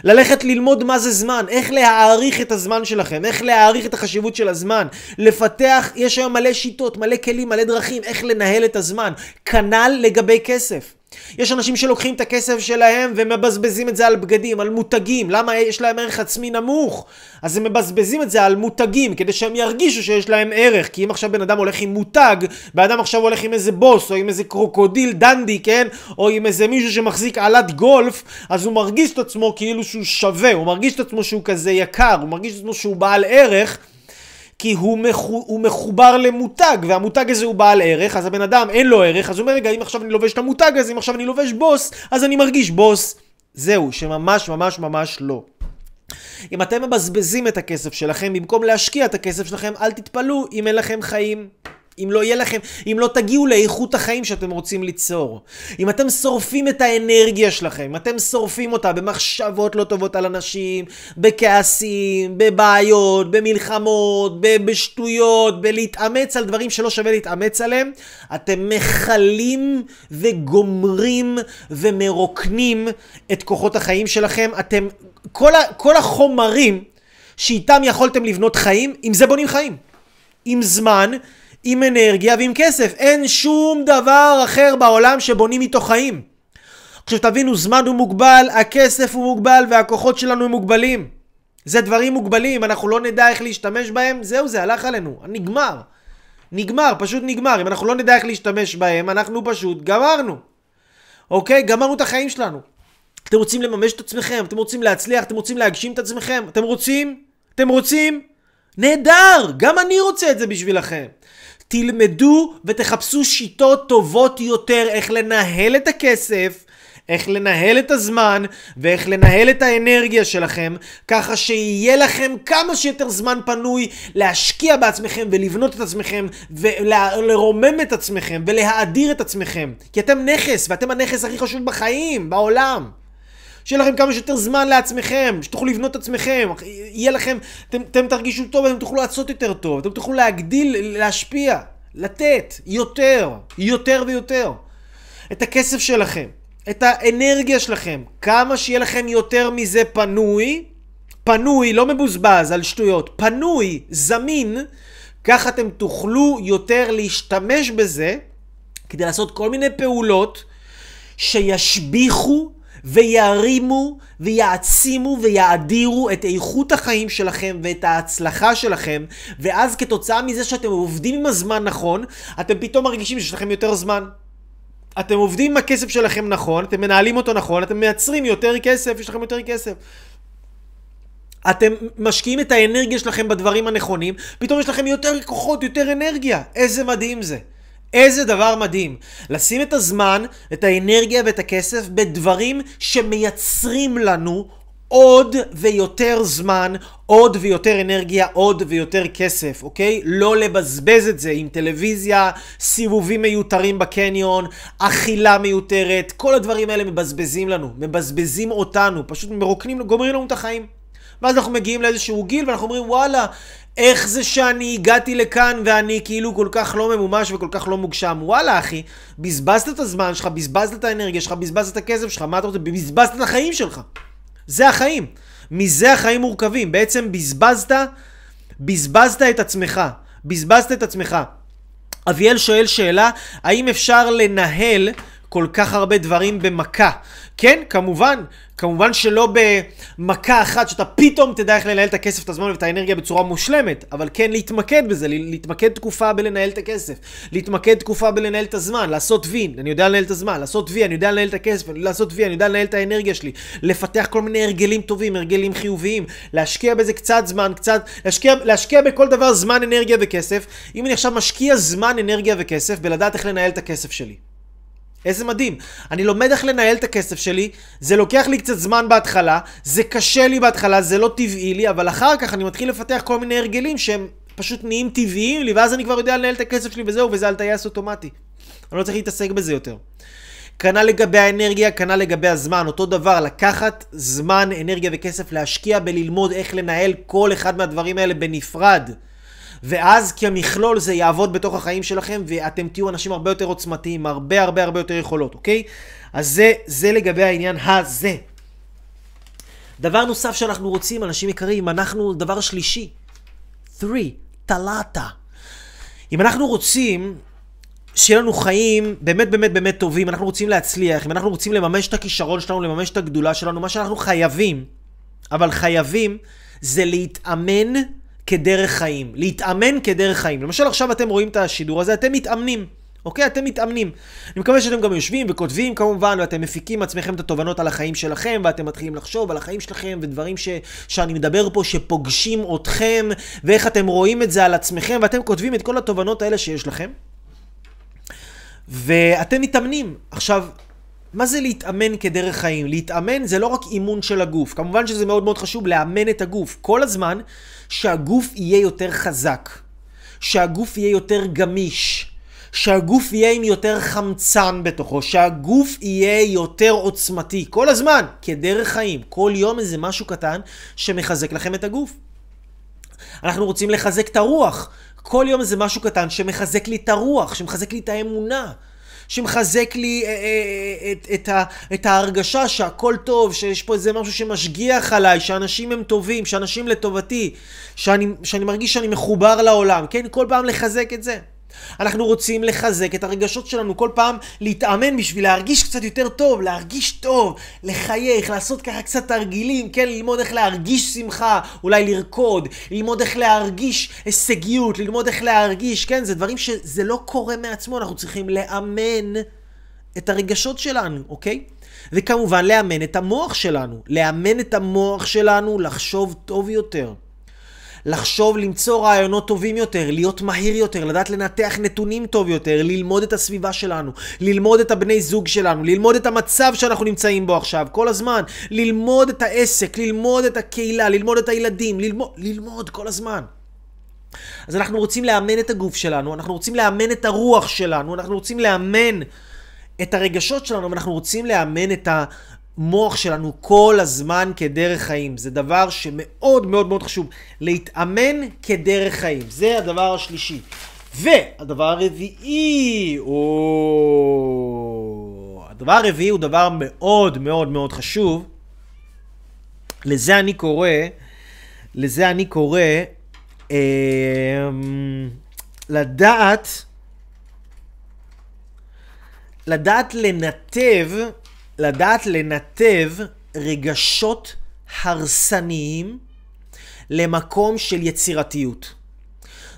ללכת ללמוד מה זה זמן, איך להעריך את הזמן שלכם, איך להעריך את החשיבות של הזמן, לפתח, יש היום מלא שיטות, מלא כלים, מלא דרכים, איך לנהל את הזמן. כנ"ל לגבי כסף. יש אנשים שלוקחים את הכסף שלהם ומבזבזים את זה על בגדים, על מותגים. למה יש להם ערך עצמי נמוך? אז הם מבזבזים את זה על מותגים, כדי שהם ירגישו שיש להם ערך. כי אם עכשיו בן אדם הולך עם מותג, בן אדם עכשיו הולך עם איזה בוס, או עם איזה קרוקודיל דנדי, כן? או עם איזה מישהו שמחזיק עלת גולף, אז הוא מרגיש את עצמו כאילו שהוא שווה, הוא מרגיש את עצמו שהוא כזה יקר, הוא מרגיש את עצמו שהוא בעל ערך. כי הוא, מחו, הוא מחובר למותג, והמותג הזה הוא בעל ערך, אז הבן אדם אין לו ערך, אז הוא אומר, רגע, אם עכשיו אני לובש את המותג הזה, אם עכשיו אני לובש בוס, אז אני מרגיש בוס. זהו, שממש ממש ממש לא. אם אתם מבזבזים את הכסף שלכם במקום להשקיע את הכסף שלכם, אל תתפלאו אם אין לכם חיים. אם לא יהיה לכם, אם לא תגיעו לאיכות החיים שאתם רוצים ליצור. אם אתם שורפים את האנרגיה שלכם, אם אתם שורפים אותה במחשבות לא טובות על אנשים, בכעסים, בבעיות, במלחמות, בשטויות, בלהתאמץ על דברים שלא שווה להתאמץ עליהם, אתם מכלים וגומרים ומרוקנים את כוחות החיים שלכם. אתם, כל, ה, כל החומרים שאיתם יכולתם לבנות חיים, עם זה בונים חיים. עם זמן, עם אנרגיה ועם כסף. אין שום דבר אחר בעולם שבונים איתו חיים. עכשיו תבינו, זמן הוא מוגבל, הכסף הוא מוגבל והכוחות שלנו הם מוגבלים. זה דברים מוגבלים, אנחנו לא נדע איך להשתמש בהם, זהו זה, הלך עלינו, נגמר. נגמר, פשוט נגמר. אם אנחנו לא נדע איך להשתמש בהם, אנחנו פשוט גמרנו. אוקיי? גמרנו את החיים שלנו. אתם רוצים לממש את עצמכם, אתם רוצים להצליח, אתם רוצים להגשים את עצמכם, אתם רוצים? אתם רוצים? נהדר! גם אני רוצה את זה בשבילכם. תלמדו ותחפשו שיטות טובות יותר איך לנהל את הכסף, איך לנהל את הזמן ואיך לנהל את האנרגיה שלכם, ככה שיהיה לכם כמה שיותר זמן פנוי להשקיע בעצמכם ולבנות את עצמכם ולרומם את עצמכם ולהאדיר את עצמכם. כי אתם נכס ואתם הנכס הכי חשוב בחיים, בעולם. שיהיה לכם כמה שיותר זמן לעצמכם, שתוכלו לבנות את עצמכם, יהיה לכם, אתם, אתם תרגישו טוב, אתם תוכלו לעשות יותר טוב, אתם תוכלו להגדיל, להשפיע, לתת יותר, יותר ויותר. את הכסף שלכם, את האנרגיה שלכם. כמה שיהיה לכם יותר מזה פנוי, פנוי, לא מבוזבז על שטויות, פנוי, זמין, ככה אתם תוכלו יותר להשתמש בזה כדי לעשות כל מיני פעולות שישביחו וירימו ויעצימו ויאדירו את איכות החיים שלכם ואת ההצלחה שלכם, ואז כתוצאה מזה שאתם עובדים עם הזמן נכון, אתם פתאום מרגישים שיש לכם יותר זמן. אתם עובדים עם הכסף שלכם נכון, אתם מנהלים אותו נכון, אתם מייצרים יותר כסף, יש לכם יותר כסף. אתם משקיעים את האנרגיה שלכם בדברים הנכונים, פתאום יש לכם יותר כוחות, יותר אנרגיה. איזה מדהים זה. איזה דבר מדהים. לשים את הזמן, את האנרגיה ואת הכסף בדברים שמייצרים לנו עוד ויותר זמן, עוד ויותר אנרגיה, עוד ויותר כסף, אוקיי? לא לבזבז את זה עם טלוויזיה, סיבובים מיותרים בקניון, אכילה מיותרת, כל הדברים האלה מבזבזים לנו, מבזבזים אותנו, פשוט מרוקנים, גומרים לנו את החיים. ואז אנחנו מגיעים לאיזשהו גיל ואנחנו אומרים וואלה, איך זה שאני הגעתי לכאן ואני כאילו כל כך לא ממומש וכל כך לא מוגשם? וואלה אחי, בזבזת את הזמן שלך, בזבזת את האנרגיה שלך, בזבזת את הכסף שלך, מה אתה רוצה? בזבזת את החיים שלך. זה החיים. מזה החיים מורכבים. בעצם בזבזת, בזבזת את עצמך. בזבזת את עצמך. אביאל שואל שאלה, האם אפשר לנהל כל כך הרבה דברים במכה? כן, כמובן, כמובן שלא במכה אחת שאתה פתאום תדע איך לנהל את הכסף, את הזמן ואת האנרגיה בצורה מושלמת, אבל כן להתמקד בזה, להתמקד תקופה בלנהל את הכסף, להתמקד תקופה בלנהל את הזמן, לעשות וי, אני יודע לנהל את הזמן, לעשות וי, אני יודע לנהל את הכסף, לעשות וי, אני יודע לנהל את האנרגיה שלי, לפתח כל מיני הרגלים טובים, הרגלים חיוביים, להשקיע בזה קצת זמן, קצת, להשקיע, להשקיע בכל דבר זמן, אנרגיה וכסף. אם אני עכשיו משקיע זמן, אנרגיה וכסף בלדעת איך לנהל את הכסף שלי. איזה מדהים. אני לומד איך לנהל את הכסף שלי, זה לוקח לי קצת זמן בהתחלה, זה קשה לי בהתחלה, זה לא טבעי לי, אבל אחר כך אני מתחיל לפתח כל מיני הרגלים שהם פשוט נהיים טבעיים לי, ואז אני כבר יודע לנהל את הכסף שלי וזהו, וזה על טייס אוטומטי. אני לא צריך להתעסק בזה יותר. כנ"ל לגבי האנרגיה, כנ"ל לגבי הזמן, אותו דבר, לקחת זמן, אנרגיה וכסף, להשקיע בללמוד איך לנהל כל אחד מהדברים האלה בנפרד. ואז כמכלול זה יעבוד בתוך החיים שלכם, ואתם תהיו אנשים הרבה יותר עוצמתיים, הרבה הרבה הרבה יותר יכולות, אוקיי? אז זה, זה לגבי העניין הזה. דבר נוסף שאנחנו רוצים, אנשים יקרים, אנחנו, דבר שלישי, 3, טלטה. אם אנחנו רוצים שיהיה לנו חיים באמת באמת באמת טובים, אנחנו רוצים להצליח, אם אנחנו רוצים לממש את הכישרון שלנו, לממש את הגדולה שלנו, מה שאנחנו חייבים, אבל חייבים, זה להתאמן כדרך חיים, להתאמן כדרך חיים. למשל עכשיו אתם רואים את השידור הזה, אתם מתאמנים. אוקיי? אתם מתאמנים. אני מקווה שאתם גם יושבים וכותבים כמובן, ואתם מפיקים עצמכם את התובנות על החיים שלכם, ואתם מתחילים לחשוב על החיים שלכם, ודברים ש... שאני מדבר פה שפוגשים אתכם, ואיך אתם רואים את זה על עצמכם, ואתם כותבים את כל התובנות האלה שיש לכם. ואתם מתאמנים. עכשיו, מה זה להתאמן כדרך חיים? להתאמן זה לא רק אימון של הגוף. כמובן שזה מאוד מאוד חשוב לאמן את הגוף. כל הזמן שהגוף יהיה יותר חזק, שהגוף יהיה יותר גמיש, שהגוף יהיה עם יותר חמצן בתוכו, שהגוף יהיה יותר עוצמתי. כל הזמן, כדרך חיים. כל יום איזה משהו קטן שמחזק לכם את הגוף. אנחנו רוצים לחזק את הרוח. כל יום איזה משהו קטן שמחזק לי את הרוח, שמחזק לי את האמונה. שמחזק לי אה, אה, את, את, ה, את ההרגשה שהכל טוב, שיש פה איזה משהו שמשגיח עליי, שאנשים הם טובים, שאנשים לטובתי, שאני, שאני מרגיש שאני מחובר לעולם, כן? כל פעם לחזק את זה. אנחנו רוצים לחזק את הרגשות שלנו, כל פעם להתאמן בשביל להרגיש קצת יותר טוב, להרגיש טוב, לחייך, לעשות ככה קצת תרגילים, כן, ללמוד איך להרגיש שמחה, אולי לרקוד, ללמוד איך להרגיש הישגיות, ללמוד איך להרגיש, כן, זה דברים שזה לא קורה מעצמו, אנחנו צריכים לאמן את הרגשות שלנו, אוקיי? וכמובן לאמן את המוח שלנו, לאמן את המוח שלנו לחשוב טוב יותר. לחשוב, למצוא רעיונות טובים יותר, להיות מהיר יותר, לדעת לנתח נתונים טוב יותר, ללמוד את הסביבה שלנו, ללמוד את הבני זוג שלנו, ללמוד את המצב שאנחנו נמצאים בו עכשיו, כל הזמן, ללמוד את העסק, ללמוד את הקהילה, ללמוד את הילדים, ללמוד, ללמוד כל הזמן. אז אנחנו רוצים לאמן את הגוף שלנו, אנחנו רוצים לאמן את הרוח שלנו, אנחנו רוצים לאמן את הרגשות שלנו, ואנחנו רוצים לאמן את המוח שלנו כל הזמן כדרך חיים. זה דבר שמאוד מאוד מאוד חשוב. להתאמן כדרך חיים. זה הדבר השלישי. והדבר הרביעי, או... הדבר הרביעי הוא דבר מאוד מאוד מאוד חשוב. לזה אני קורא, לזה אני קורא, אה, לדעת, לדעת לנתב, לדעת לנתב רגשות הרסניים למקום של יצירתיות.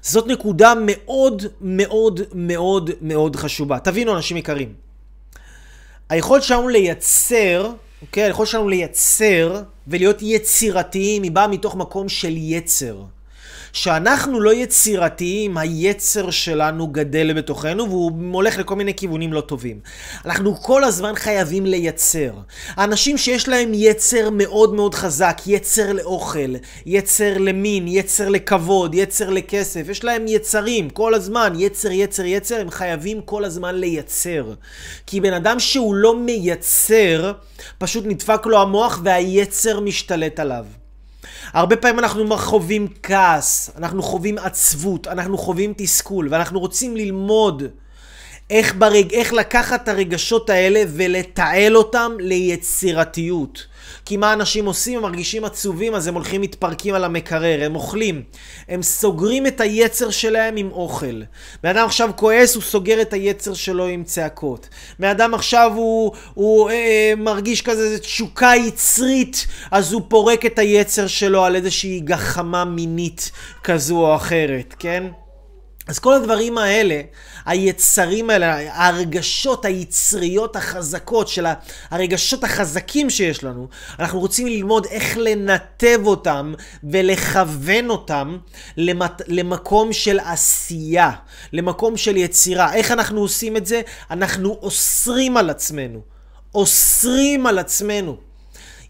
זאת נקודה מאוד מאוד מאוד מאוד חשובה. תבינו, אנשים יקרים. היכולת שלנו לייצר, אוקיי? היכולת שלנו לייצר ולהיות יצירתיים היא באה מתוך מקום של יצר. שאנחנו לא יצירתיים, היצר שלנו גדל בתוכנו והוא הולך לכל מיני כיוונים לא טובים. אנחנו כל הזמן חייבים לייצר. האנשים שיש להם יצר מאוד מאוד חזק, יצר לאוכל, יצר למין, יצר לכבוד, יצר לכסף, יש להם יצרים כל הזמן, יצר, יצר, יצר, הם חייבים כל הזמן לייצר. כי בן אדם שהוא לא מייצר, פשוט נדפק לו המוח והיצר משתלט עליו. הרבה פעמים אנחנו חווים כעס, אנחנו חווים עצבות, אנחנו חווים תסכול, ואנחנו רוצים ללמוד איך, ברג... איך לקחת את הרגשות האלה ולתעל אותם ליצירתיות. כי מה אנשים עושים? הם מרגישים עצובים, אז הם הולכים מתפרקים על המקרר, הם אוכלים. הם סוגרים את היצר שלהם עם אוכל. בן אדם עכשיו כועס, הוא סוגר את היצר שלו עם צעקות. בן אדם עכשיו הוא, הוא אה, אה מרגיש כזה תשוקה יצרית, אז הוא פורק את היצר שלו על איזושהי גחמה מינית כזו או אחרת, כן? אז כל הדברים האלה, היצרים האלה, ההרגשות היצריות החזקות של הרגשות החזקים שיש לנו, אנחנו רוצים ללמוד איך לנתב אותם ולכוון אותם למת, למקום של עשייה, למקום של יצירה. איך אנחנו עושים את זה? אנחנו אוסרים על עצמנו. אוסרים על עצמנו.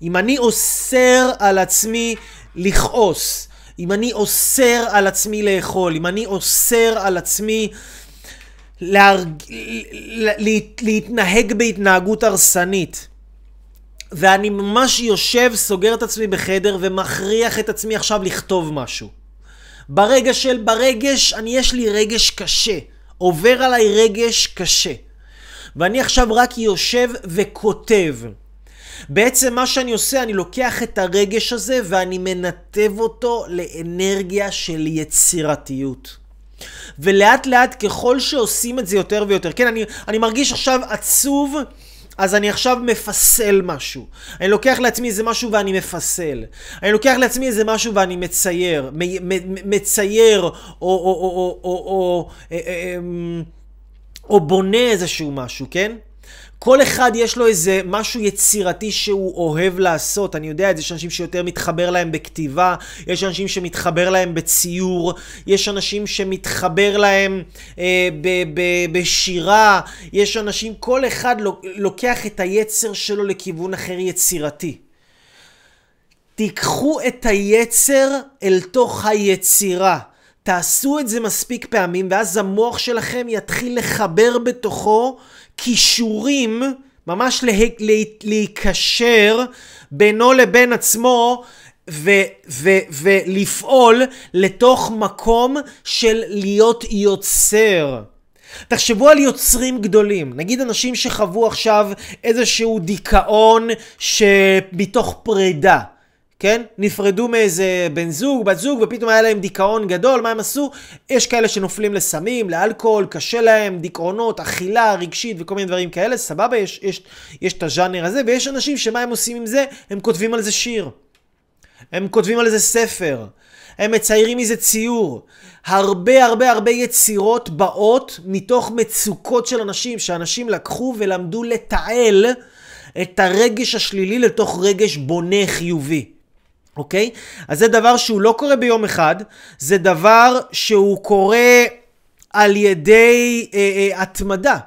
אם אני אוסר על עצמי לכעוס, אם אני אוסר על עצמי לאכול, אם אני אוסר על עצמי להרג... להתנהג בהתנהגות הרסנית, ואני ממש יושב, סוגר את עצמי בחדר ומכריח את עצמי עכשיו לכתוב משהו. ברגע של, ברגש, אני יש לי רגש קשה. עובר עליי רגש קשה. ואני עכשיו רק יושב וכותב. בעצם מה שאני עושה, אני לוקח את הרגש הזה ואני מנתב אותו לאנרגיה של יצירתיות. ולאט לאט ככל שעושים את זה יותר ויותר, כן, אני, אני מרגיש עכשיו עצוב, אז אני עכשיו מפסל משהו. אני לוקח לעצמי איזה משהו ואני מפסל. אני לוקח לעצמי איזה משהו ואני מצייר. מצייר, או, או, או, או, או, או, או, אה, אה, אמ, או בונה איזשהו משהו, כן? כל אחד יש לו איזה משהו יצירתי שהוא אוהב לעשות. אני יודע יש אנשים שיותר מתחבר להם בכתיבה, יש אנשים שמתחבר להם בציור, יש אנשים שמתחבר להם אה, ב- ב- בשירה, יש אנשים, כל אחד לוקח את היצר שלו לכיוון אחר יצירתי. תיקחו את היצר אל תוך היצירה. תעשו את זה מספיק פעמים, ואז המוח שלכם יתחיל לחבר בתוכו כישורים, ממש לה, לה, להיקשר בינו לבין עצמו ו, ו, ולפעול לתוך מקום של להיות יוצר. תחשבו על יוצרים גדולים, נגיד אנשים שחוו עכשיו איזשהו דיכאון שמתוך פרידה. כן? נפרדו מאיזה בן זוג, בת זוג, ופתאום היה להם דיכאון גדול, מה הם עשו? יש כאלה שנופלים לסמים, לאלכוהול, קשה להם, דיכאונות, אכילה רגשית וכל מיני דברים כאלה, סבבה, יש, יש, יש את הז'אנר הזה, ויש אנשים שמה הם עושים עם זה? הם כותבים על זה שיר. הם כותבים על זה ספר. הם מציירים מזה ציור. הרבה הרבה הרבה יצירות באות מתוך מצוקות של אנשים, שאנשים לקחו ולמדו לתעל את הרגש השלילי לתוך רגש בונה חיובי. אוקיי? אז זה דבר שהוא לא קורה ביום אחד, זה דבר שהוא קורה על ידי אה, אה, התמדה.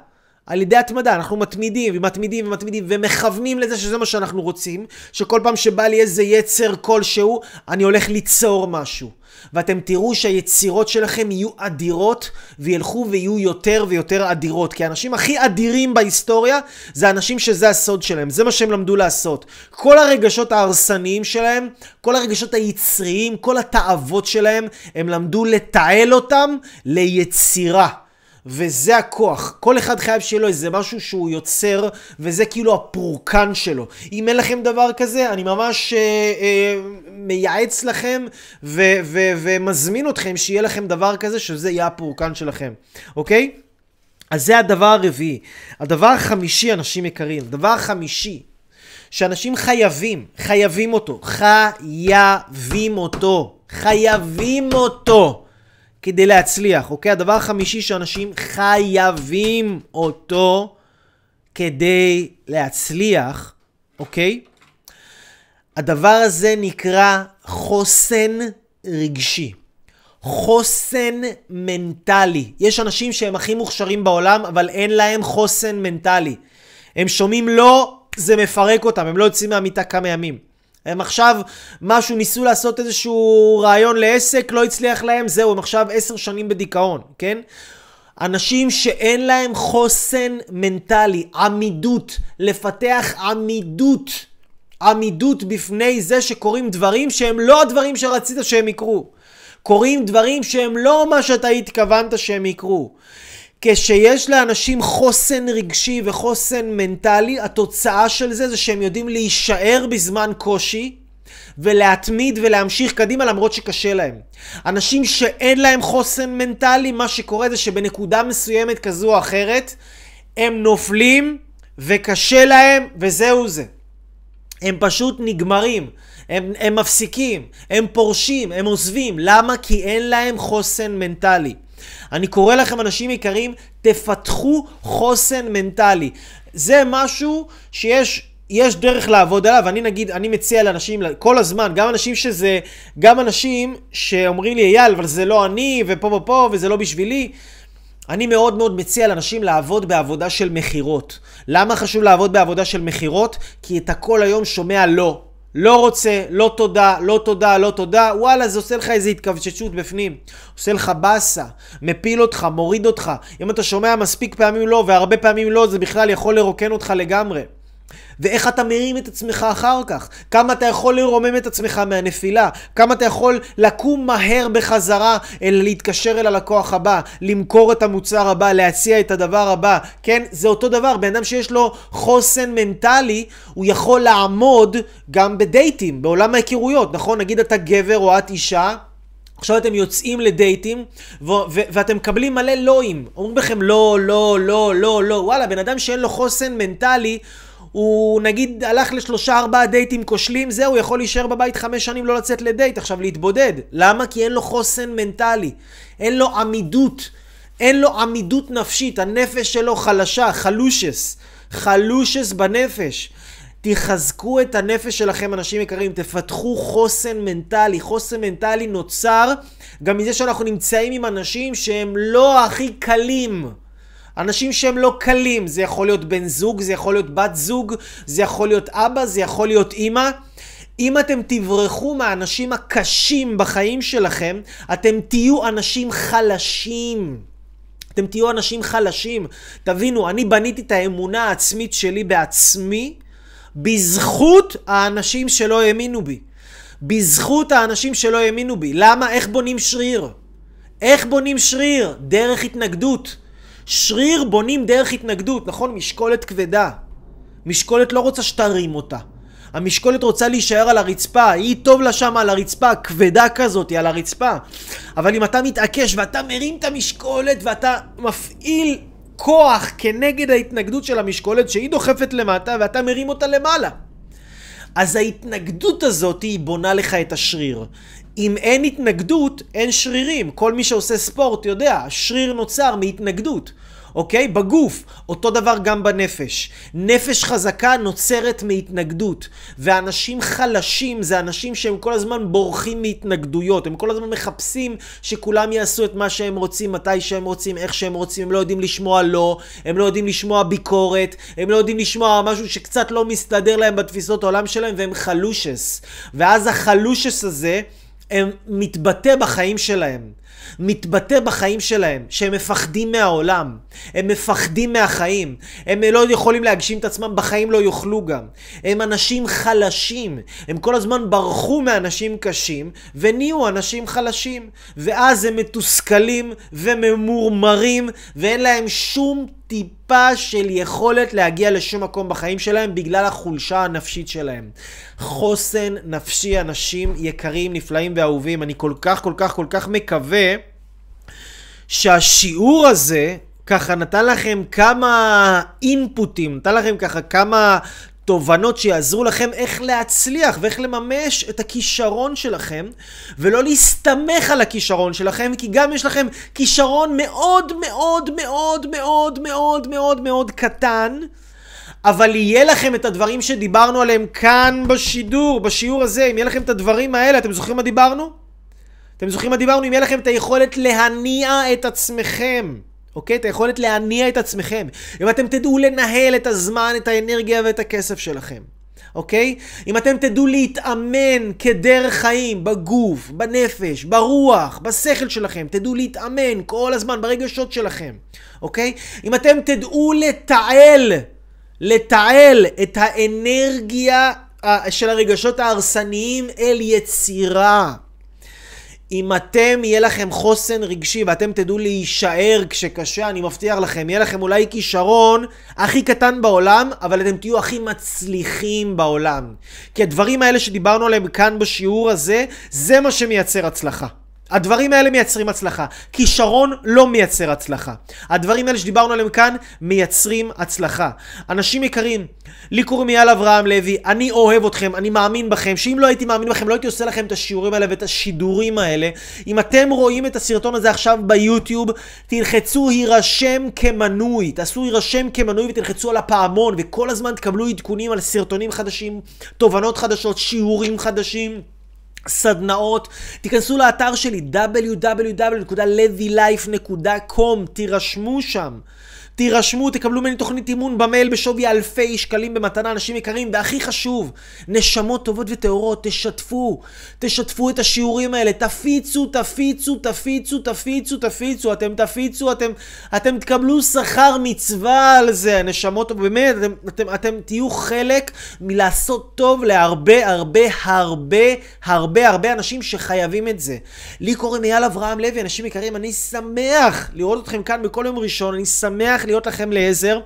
על ידי התמדה, אנחנו מתמידים ומתמידים ומתמידים ומכוונים לזה שזה מה שאנחנו רוצים, שכל פעם שבא לי איזה יצר כלשהו, אני הולך ליצור משהו. ואתם תראו שהיצירות שלכם יהיו אדירות וילכו ויהיו יותר ויותר אדירות. כי האנשים הכי אדירים בהיסטוריה זה אנשים שזה הסוד שלהם, זה מה שהם למדו לעשות. כל הרגשות ההרסניים שלהם, כל הרגשות היצריים, כל התאוות שלהם, הם למדו לתעל אותם ליצירה. וזה הכוח. כל אחד חייב שיהיה לו איזה משהו שהוא יוצר, וזה כאילו הפורקן שלו. אם אין לכם דבר כזה, אני ממש אה, אה, מייעץ לכם ו- ו- ומזמין אתכם שיהיה לכם דבר כזה, שזה יהיה הפורקן שלכם, אוקיי? אז זה הדבר הרביעי. הדבר החמישי, אנשים יקרים, דבר חמישי, שאנשים חייבים, חייבים אותו, חייבים אותו, חייבים אותו. כדי להצליח, אוקיי? הדבר החמישי שאנשים חייבים אותו כדי להצליח, אוקיי? הדבר הזה נקרא חוסן רגשי. חוסן מנטלי. יש אנשים שהם הכי מוכשרים בעולם, אבל אין להם חוסן מנטלי. הם שומעים לא, זה מפרק אותם, הם לא יוצאים מהמיטה כמה ימים. הם עכשיו משהו, ניסו לעשות איזשהו רעיון לעסק, לא הצליח להם, זהו, הם עכשיו עשר שנים בדיכאון, כן? אנשים שאין להם חוסן מנטלי, עמידות, לפתח עמידות, עמידות בפני זה שקורים דברים שהם לא הדברים שרצית שהם יקרו. קורים דברים שהם לא מה שאתה התכוונת שהם יקרו. כשיש לאנשים חוסן רגשי וחוסן מנטלי, התוצאה של זה זה שהם יודעים להישאר בזמן קושי ולהתמיד ולהמשיך קדימה למרות שקשה להם. אנשים שאין להם חוסן מנטלי, מה שקורה זה שבנקודה מסוימת כזו או אחרת, הם נופלים וקשה להם וזהו זה. הם פשוט נגמרים. הם, הם מפסיקים, הם פורשים, הם עוזבים. למה? כי אין להם חוסן מנטלי. אני קורא לכם, אנשים יקרים, תפתחו חוסן מנטלי. זה משהו שיש... יש דרך לעבוד עליו, אני נגיד, אני מציע לאנשים כל הזמן, גם אנשים שזה, גם אנשים שאומרים לי, אייל, אבל זה לא אני, ופה ופה, וזה לא בשבילי. אני מאוד מאוד מציע לאנשים לעבוד בעבודה של מכירות. למה חשוב לעבוד בעבודה של מכירות? כי אתה כל היום שומע לא. לא רוצה, לא תודה, לא תודה, לא תודה, וואלה, זה עושה לך איזו התכווצשות בפנים. עושה לך באסה, מפיל אותך, מוריד אותך. אם אתה שומע מספיק פעמים לא, והרבה פעמים לא, זה בכלל יכול לרוקן אותך לגמרי. ואיך אתה מרים את עצמך אחר כך, כמה אתה יכול לרומם את עצמך מהנפילה, כמה אתה יכול לקום מהר בחזרה אל להתקשר אל הלקוח הבא, למכור את המוצר הבא, להציע את הדבר הבא, כן? זה אותו דבר, בן אדם שיש לו חוסן מנטלי, הוא יכול לעמוד גם בדייטים, בעולם ההיכרויות, נכון? נגיד אתה גבר או את אישה, עכשיו אתם יוצאים לדייטים, ו- ו- ואתם מקבלים מלא לואים. אומרים לכם לא, לא, לא, לא, לא. וואלה, בן אדם שאין לו חוסן מנטלי, הוא נגיד הלך לשלושה ארבעה דייטים כושלים, זהו, הוא יכול להישאר בבית חמש שנים לא לצאת לדייט, עכשיו להתבודד. למה? כי אין לו חוסן מנטלי, אין לו עמידות, אין לו עמידות נפשית, הנפש שלו חלשה, חלושס, חלושס בנפש. תחזקו את הנפש שלכם, אנשים יקרים, תפתחו חוסן מנטלי. חוסן מנטלי נוצר גם מזה שאנחנו נמצאים עם אנשים שהם לא הכי קלים. אנשים שהם לא קלים, זה יכול להיות בן זוג, זה יכול להיות בת זוג, זה יכול להיות אבא, זה יכול להיות אימא. אם אתם תברחו מהאנשים הקשים בחיים שלכם, אתם תהיו אנשים חלשים. אתם תהיו אנשים חלשים. תבינו, אני בניתי את האמונה העצמית שלי בעצמי בזכות האנשים שלא האמינו בי. בזכות האנשים שלא האמינו בי. למה? איך בונים שריר? איך בונים שריר? דרך התנגדות. שריר בונים דרך התנגדות, נכון? משקולת כבדה. משקולת לא רוצה שתרים אותה. המשקולת רוצה להישאר על הרצפה, היא טוב לה שם על הרצפה, כבדה כזאת, על הרצפה. אבל אם אתה מתעקש ואתה מרים את המשקולת ואתה מפעיל כוח כנגד ההתנגדות של המשקולת שהיא דוחפת למטה ואתה מרים אותה למעלה. אז ההתנגדות הזאת היא בונה לך את השריר. אם אין התנגדות, אין שרירים. כל מי שעושה ספורט יודע, השריר נוצר מהתנגדות. אוקיי? בגוף. אותו דבר גם בנפש. נפש חזקה נוצרת מהתנגדות. ואנשים חלשים זה אנשים שהם כל הזמן בורחים מהתנגדויות. הם כל הזמן מחפשים שכולם יעשו את מה שהם רוצים, מתי שהם רוצים, איך שהם רוצים. הם לא יודעים לשמוע לא, הם לא יודעים לשמוע ביקורת, הם לא יודעים לשמוע משהו שקצת לא מסתדר להם בתפיסות העולם שלהם, והם חלושס. ואז החלושס הזה... הם מתבטא בחיים שלהם. מתבטא בחיים שלהם, שהם מפחדים מהעולם, הם מפחדים מהחיים, הם לא יכולים להגשים את עצמם, בחיים לא יוכלו גם. הם אנשים חלשים, הם כל הזמן ברחו מאנשים קשים ונהיו אנשים חלשים, ואז הם מתוסכלים וממורמרים ואין להם שום טיפה של יכולת להגיע לשום מקום בחיים שלהם בגלל החולשה הנפשית שלהם. חוסן נפשי, אנשים יקרים, נפלאים ואהובים. אני כל כך, כל כך, כל כך מקווה שהשיעור הזה ככה נתן לכם כמה אינפוטים, נתן לכם ככה כמה תובנות שיעזרו לכם איך להצליח ואיך לממש את הכישרון שלכם ולא להסתמך על הכישרון שלכם כי גם יש לכם כישרון מאוד מאוד מאוד מאוד מאוד מאוד מאוד קטן אבל יהיה לכם את הדברים שדיברנו עליהם כאן בשידור, בשיעור הזה, אם יהיה לכם את הדברים האלה, אתם זוכרים מה דיברנו? אתם זוכרים מה דיברנו? אם יהיה לכם את היכולת להניע את עצמכם. אוקיי? את היכולת להניע את עצמכם. אם אתם תדעו לנהל את הזמן, את האנרגיה ואת הכסף שלכם. אוקיי? אם אתם תדעו להתאמן כדרך חיים, בגוף, בנפש, ברוח, בשכל שלכם, תדעו להתאמן כל הזמן ברגשות שלכם, אוקיי? אם אתם תדעו לתעל, לתעל את האנרגיה של הרגשות ההרסניים אל יצירה. אם אתם, יהיה לכם חוסן רגשי ואתם תדעו להישאר כשקשה, אני מבטיח לכם, יהיה לכם אולי כישרון הכי קטן בעולם, אבל אתם תהיו הכי מצליחים בעולם. כי הדברים האלה שדיברנו עליהם כאן בשיעור הזה, זה מה שמייצר הצלחה. הדברים האלה מייצרים הצלחה. כישרון לא מייצר הצלחה. הדברים האלה שדיברנו עליהם כאן מייצרים הצלחה. אנשים יקרים, לי קוראים אייל אברהם לוי, אני אוהב אתכם, אני מאמין בכם, שאם לא הייתי מאמין בכם לא הייתי עושה לכם את השיעורים האלה ואת השידורים האלה. אם אתם רואים את הסרטון הזה עכשיו ביוטיוב, תלחצו הירשם כמנוי, תעשו הירשם כמנוי ותלחצו על הפעמון וכל הזמן תקבלו עדכונים על סרטונים חדשים, תובנות חדשות, שיעורים חדשים. סדנאות, תיכנסו לאתר שלי www.levylife.com, תירשמו שם. תירשמו, תקבלו ממני תוכנית אימון במייל בשווי אלפי שקלים במתנה, אנשים יקרים, והכי חשוב, נשמות טובות וטהורות, תשתפו, תשתפו את השיעורים האלה, תפיצו, תפיצו, תפיצו, תפיצו, תפיצו, אתם תפיצו, אתם, אתם תקבלו שכר מצווה על זה, הנשמות, באמת, אתם, אתם, אתם תהיו חלק מלעשות טוב להרבה, הרבה, הרבה, הרבה, הרבה אנשים שחייבים את זה. לי קוראים אייל אברהם לוי, אנשים יקרים, אני שמח לראות אתכם כאן בכל יום ראשון, אני שמח להיות לכם לעזר.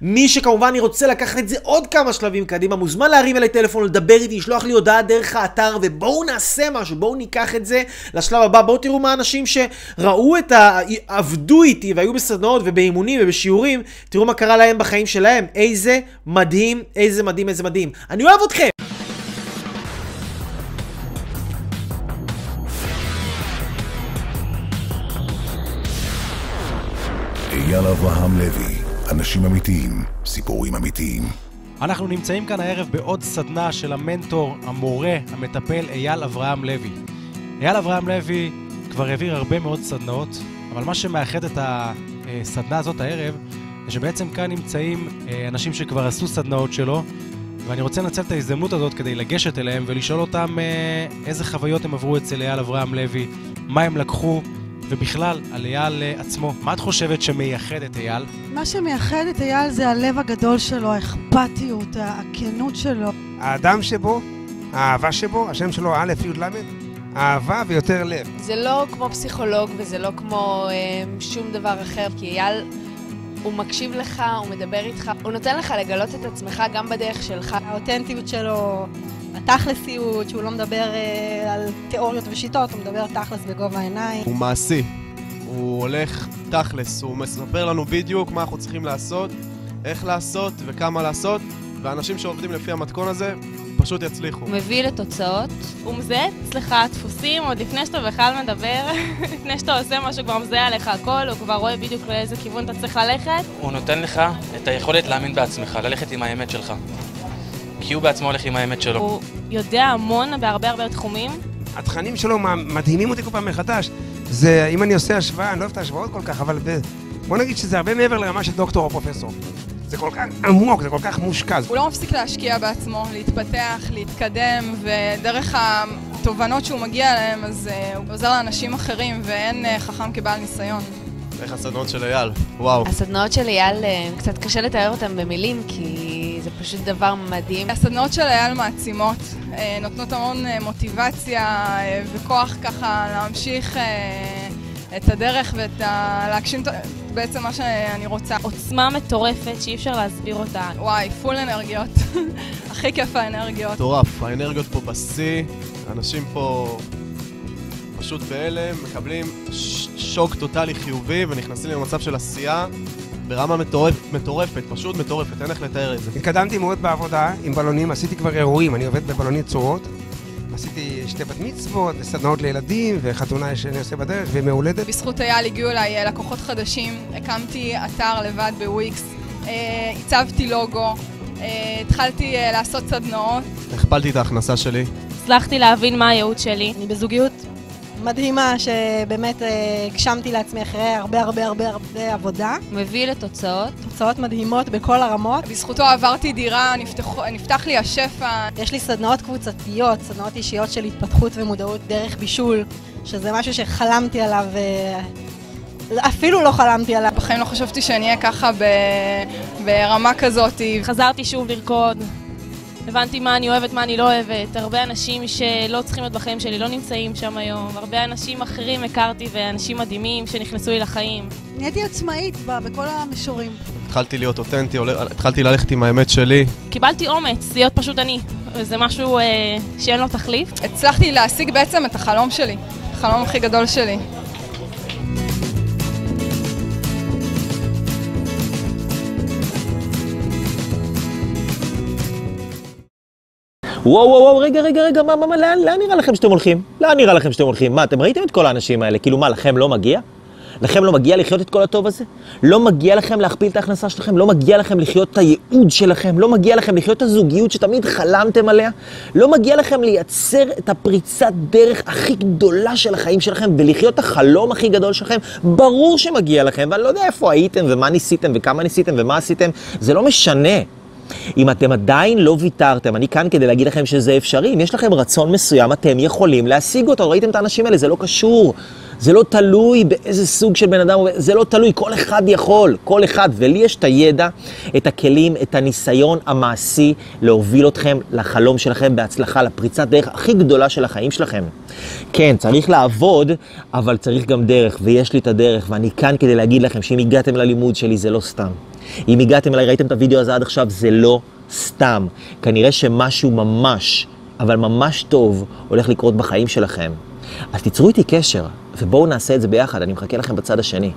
מי שכמובן רוצה לקחת את זה עוד כמה שלבים קדימה, מוזמן להרים אליי טלפון, לדבר איתי, לשלוח לי הודעה דרך האתר, ובואו נעשה משהו, בואו ניקח את זה לשלב הבא. בואו תראו מה האנשים שראו את ה... עבדו איתי והיו בסדנאות ובאימונים ובשיעורים, תראו מה קרה להם בחיים שלהם. איזה מדהים, איזה מדהים, איזה מדהים. אני אוהב אתכם! אייל אברהם לוי, אנשים אמיתיים, סיפורים אמיתיים. אנחנו נמצאים כאן הערב בעוד סדנה של המנטור, המורה, המטפל אייל אברהם לוי. אייל אברהם לוי כבר העביר הרבה מאוד סדנאות, אבל מה שמאחד את הסדנה הזאת הערב, זה שבעצם כאן נמצאים אה, אנשים שכבר עשו סדנאות שלו, ואני רוצה לנצל את ההזדמנות הזאת כדי לגשת אליהם ולשאול אותם אה, איזה חוויות הם עברו אצל אייל אברהם לוי, מה הם לקחו, ובכלל, על אייל אה, עצמו. מה את חושבת שמייחד את אייל? מה שמייחד את אייל זה הלב הגדול שלו, האכפתיות, הכנות שלו. האדם שבו, האהבה שבו, השם שלו א' י' ל', אהבה ויותר לב. זה לא כמו פסיכולוג וזה לא כמו אה, שום דבר אחר, כי אייל... הוא מקשיב לך, הוא מדבר איתך, הוא נותן לך לגלות את עצמך גם בדרך שלך. האותנטיות שלו, התכלסיות, שהוא לא מדבר אה, על תיאוריות ושיטות, הוא מדבר תכלס בגובה העיניים. הוא מעשי, הוא הולך תכלס, הוא מספר לנו בדיוק מה אנחנו צריכים לעשות, איך לעשות וכמה לעשות, ואנשים שעובדים לפי המתכון הזה פשוט יצליחו. הוא מביא לתוצאות, הוא מזהה אצלך דפוסים עוד לפני שאתה בכלל מדבר, לפני שאתה עושה משהו, כבר מזהה עליך הכל, הוא כבר רואה בדיוק לאיזה כיוון אתה צריך ללכת. הוא נותן לך את היכולת להאמין בעצמך, ללכת עם האמת שלך. כי הוא בעצמו הולך עם האמת שלו. הוא יודע המון בהרבה הרבה תחומים. התכנים שלו מדהימים אותי כל פעם מחדש. זה, אם אני עושה השוואה, אני לא אוהב את ההשוואות כל כך, אבל בוא נגיד שזה הרבה מעבר לרמה של דוקטור או פרופסור. זה כל כך עמוק, זה כל כך מושקע. הוא לא מפסיק להשקיע בעצמו, להתפתח, להתקדם, ודרך התובנות שהוא מגיע אליהן, אז אה, הוא עוזר לאנשים אחרים, ואין אה, חכם כבעל ניסיון. איך הסדנאות של אייל? וואו. הסדנאות של אייל, אה, קצת קשה לתאר אותן במילים, כי פשוט דבר מדהים. הסדנאות של אייל מעצימות, אה, נותנות המון אה, מוטיבציה אה, וכוח ככה להמשיך את הדרך ואת ה... להגשים בעצם מה שאני רוצה. עוצמה מטורפת שאי אפשר להסביר אותה. וואי, פול אנרגיות. הכי כיף האנרגיות. מטורף, האנרגיות פה בשיא, אנשים פה פשוט בהלם, מקבלים ש- שוק טוטאלי חיובי ונכנסים למצב של עשייה ברמה מטורפ, מטורפת, פשוט מטורפת, אין איך לתאר את זה. התקדמתי מאוד בעבודה עם בלונים, עשיתי כבר אירועים, אני עובד בבלונים צורות. עשיתי שתי בת מצוות, וסדנאות לילדים, וחתונה שאני עושה בדרך, וימי הולדת. בזכות אייל הגיעו אליי אה, לקוחות חדשים, הקמתי אתר לבד בוויקס, אה, הצבתי לוגו, אה, התחלתי אה, לעשות סדנאות. הכפלתי את ההכנסה שלי. הצלחתי להבין מה הייעוד שלי. אני בזוגיות מדהימה שבאמת אה, הגשמתי לעצמי אחרי הרבה הרבה הרבה הרבה עבודה. מביא לתוצאות. תוצאות מדהימות בכל הרמות. בזכותו עברתי דירה, נפתח, נפתח לי השפע. יש לי סדנאות קבוצתיות, סדנאות אישיות של התפתחות ומודעות דרך בישול, שזה משהו שחלמתי עליו, אה, אפילו לא חלמתי עליו. בחיים לא חשבתי שאני אהיה ככה ב... ברמה כזאת. חזרתי שוב לרקוד. הבנתי מה אני אוהבת, מה אני לא אוהבת. הרבה אנשים שלא צריכים להיות בחיים שלי לא נמצאים שם היום. הרבה אנשים אחרים הכרתי ואנשים מדהימים שנכנסו לי לחיים. נהייתי עצמאית ב- בכל המישורים. התחלתי להיות אותנטי, התחלתי ללכת עם האמת שלי. קיבלתי אומץ להיות פשוט אני. זה משהו אה, שאין לו תחליף. הצלחתי להשיג בעצם את החלום שלי, החלום הכי גדול שלי. וואו וואו וואו, רגע רגע רגע, מה, מה, מה, לאן, לאן נראה לכם שאתם הולכים? לאן נראה לכם שאתם הולכים? מה, אתם ראיתם את כל האנשים האלה? כאילו מה, לכם לא מגיע? לכם לא מגיע לחיות את כל הטוב הזה? לא מגיע לכם להכפיל את ההכנסה שלכם? לא מגיע לכם לחיות את הייעוד שלכם? לא מגיע לכם לחיות את הזוגיות שתמיד חלמתם עליה? לא מגיע לכם לייצר את הפריצת דרך הכי גדולה של החיים שלכם ולחיות את החלום הכי גדול שלכם? ברור שמגיע לכם, ואני לא יודע איפה הייתם ומה ניסיתם וכמה ניסיתם ומה עשיתם, זה לא משנה. אם אתם עדיין לא ויתרתם, אני כאן כדי להגיד לכם שזה אפשרי. אם יש לכם רצון מסוים, אתם יכולים להשיג אותו. ראיתם את האנשים האלה? זה לא קשור. זה לא תלוי באיזה סוג של בן אדם, זה לא תלוי, כל אחד יכול, כל אחד. ולי יש את הידע, את הכלים, את הניסיון המעשי להוביל אתכם לחלום שלכם בהצלחה, לפריצת דרך הכי גדולה של החיים שלכם. כן, צריך לעבוד, אבל צריך גם דרך, ויש לי את הדרך, ואני כאן כדי להגיד לכם שאם הגעתם ללימוד שלי זה לא סתם. אם הגעתם אליי, ראיתם את הוידאו הזה עד עכשיו, זה לא סתם. כנראה שמשהו ממש, אבל ממש טוב, הולך לקרות בחיים שלכם. אז תיצרו איתי קשר, ובואו נעשה את זה ביחד, אני מחכה לכם בצד השני.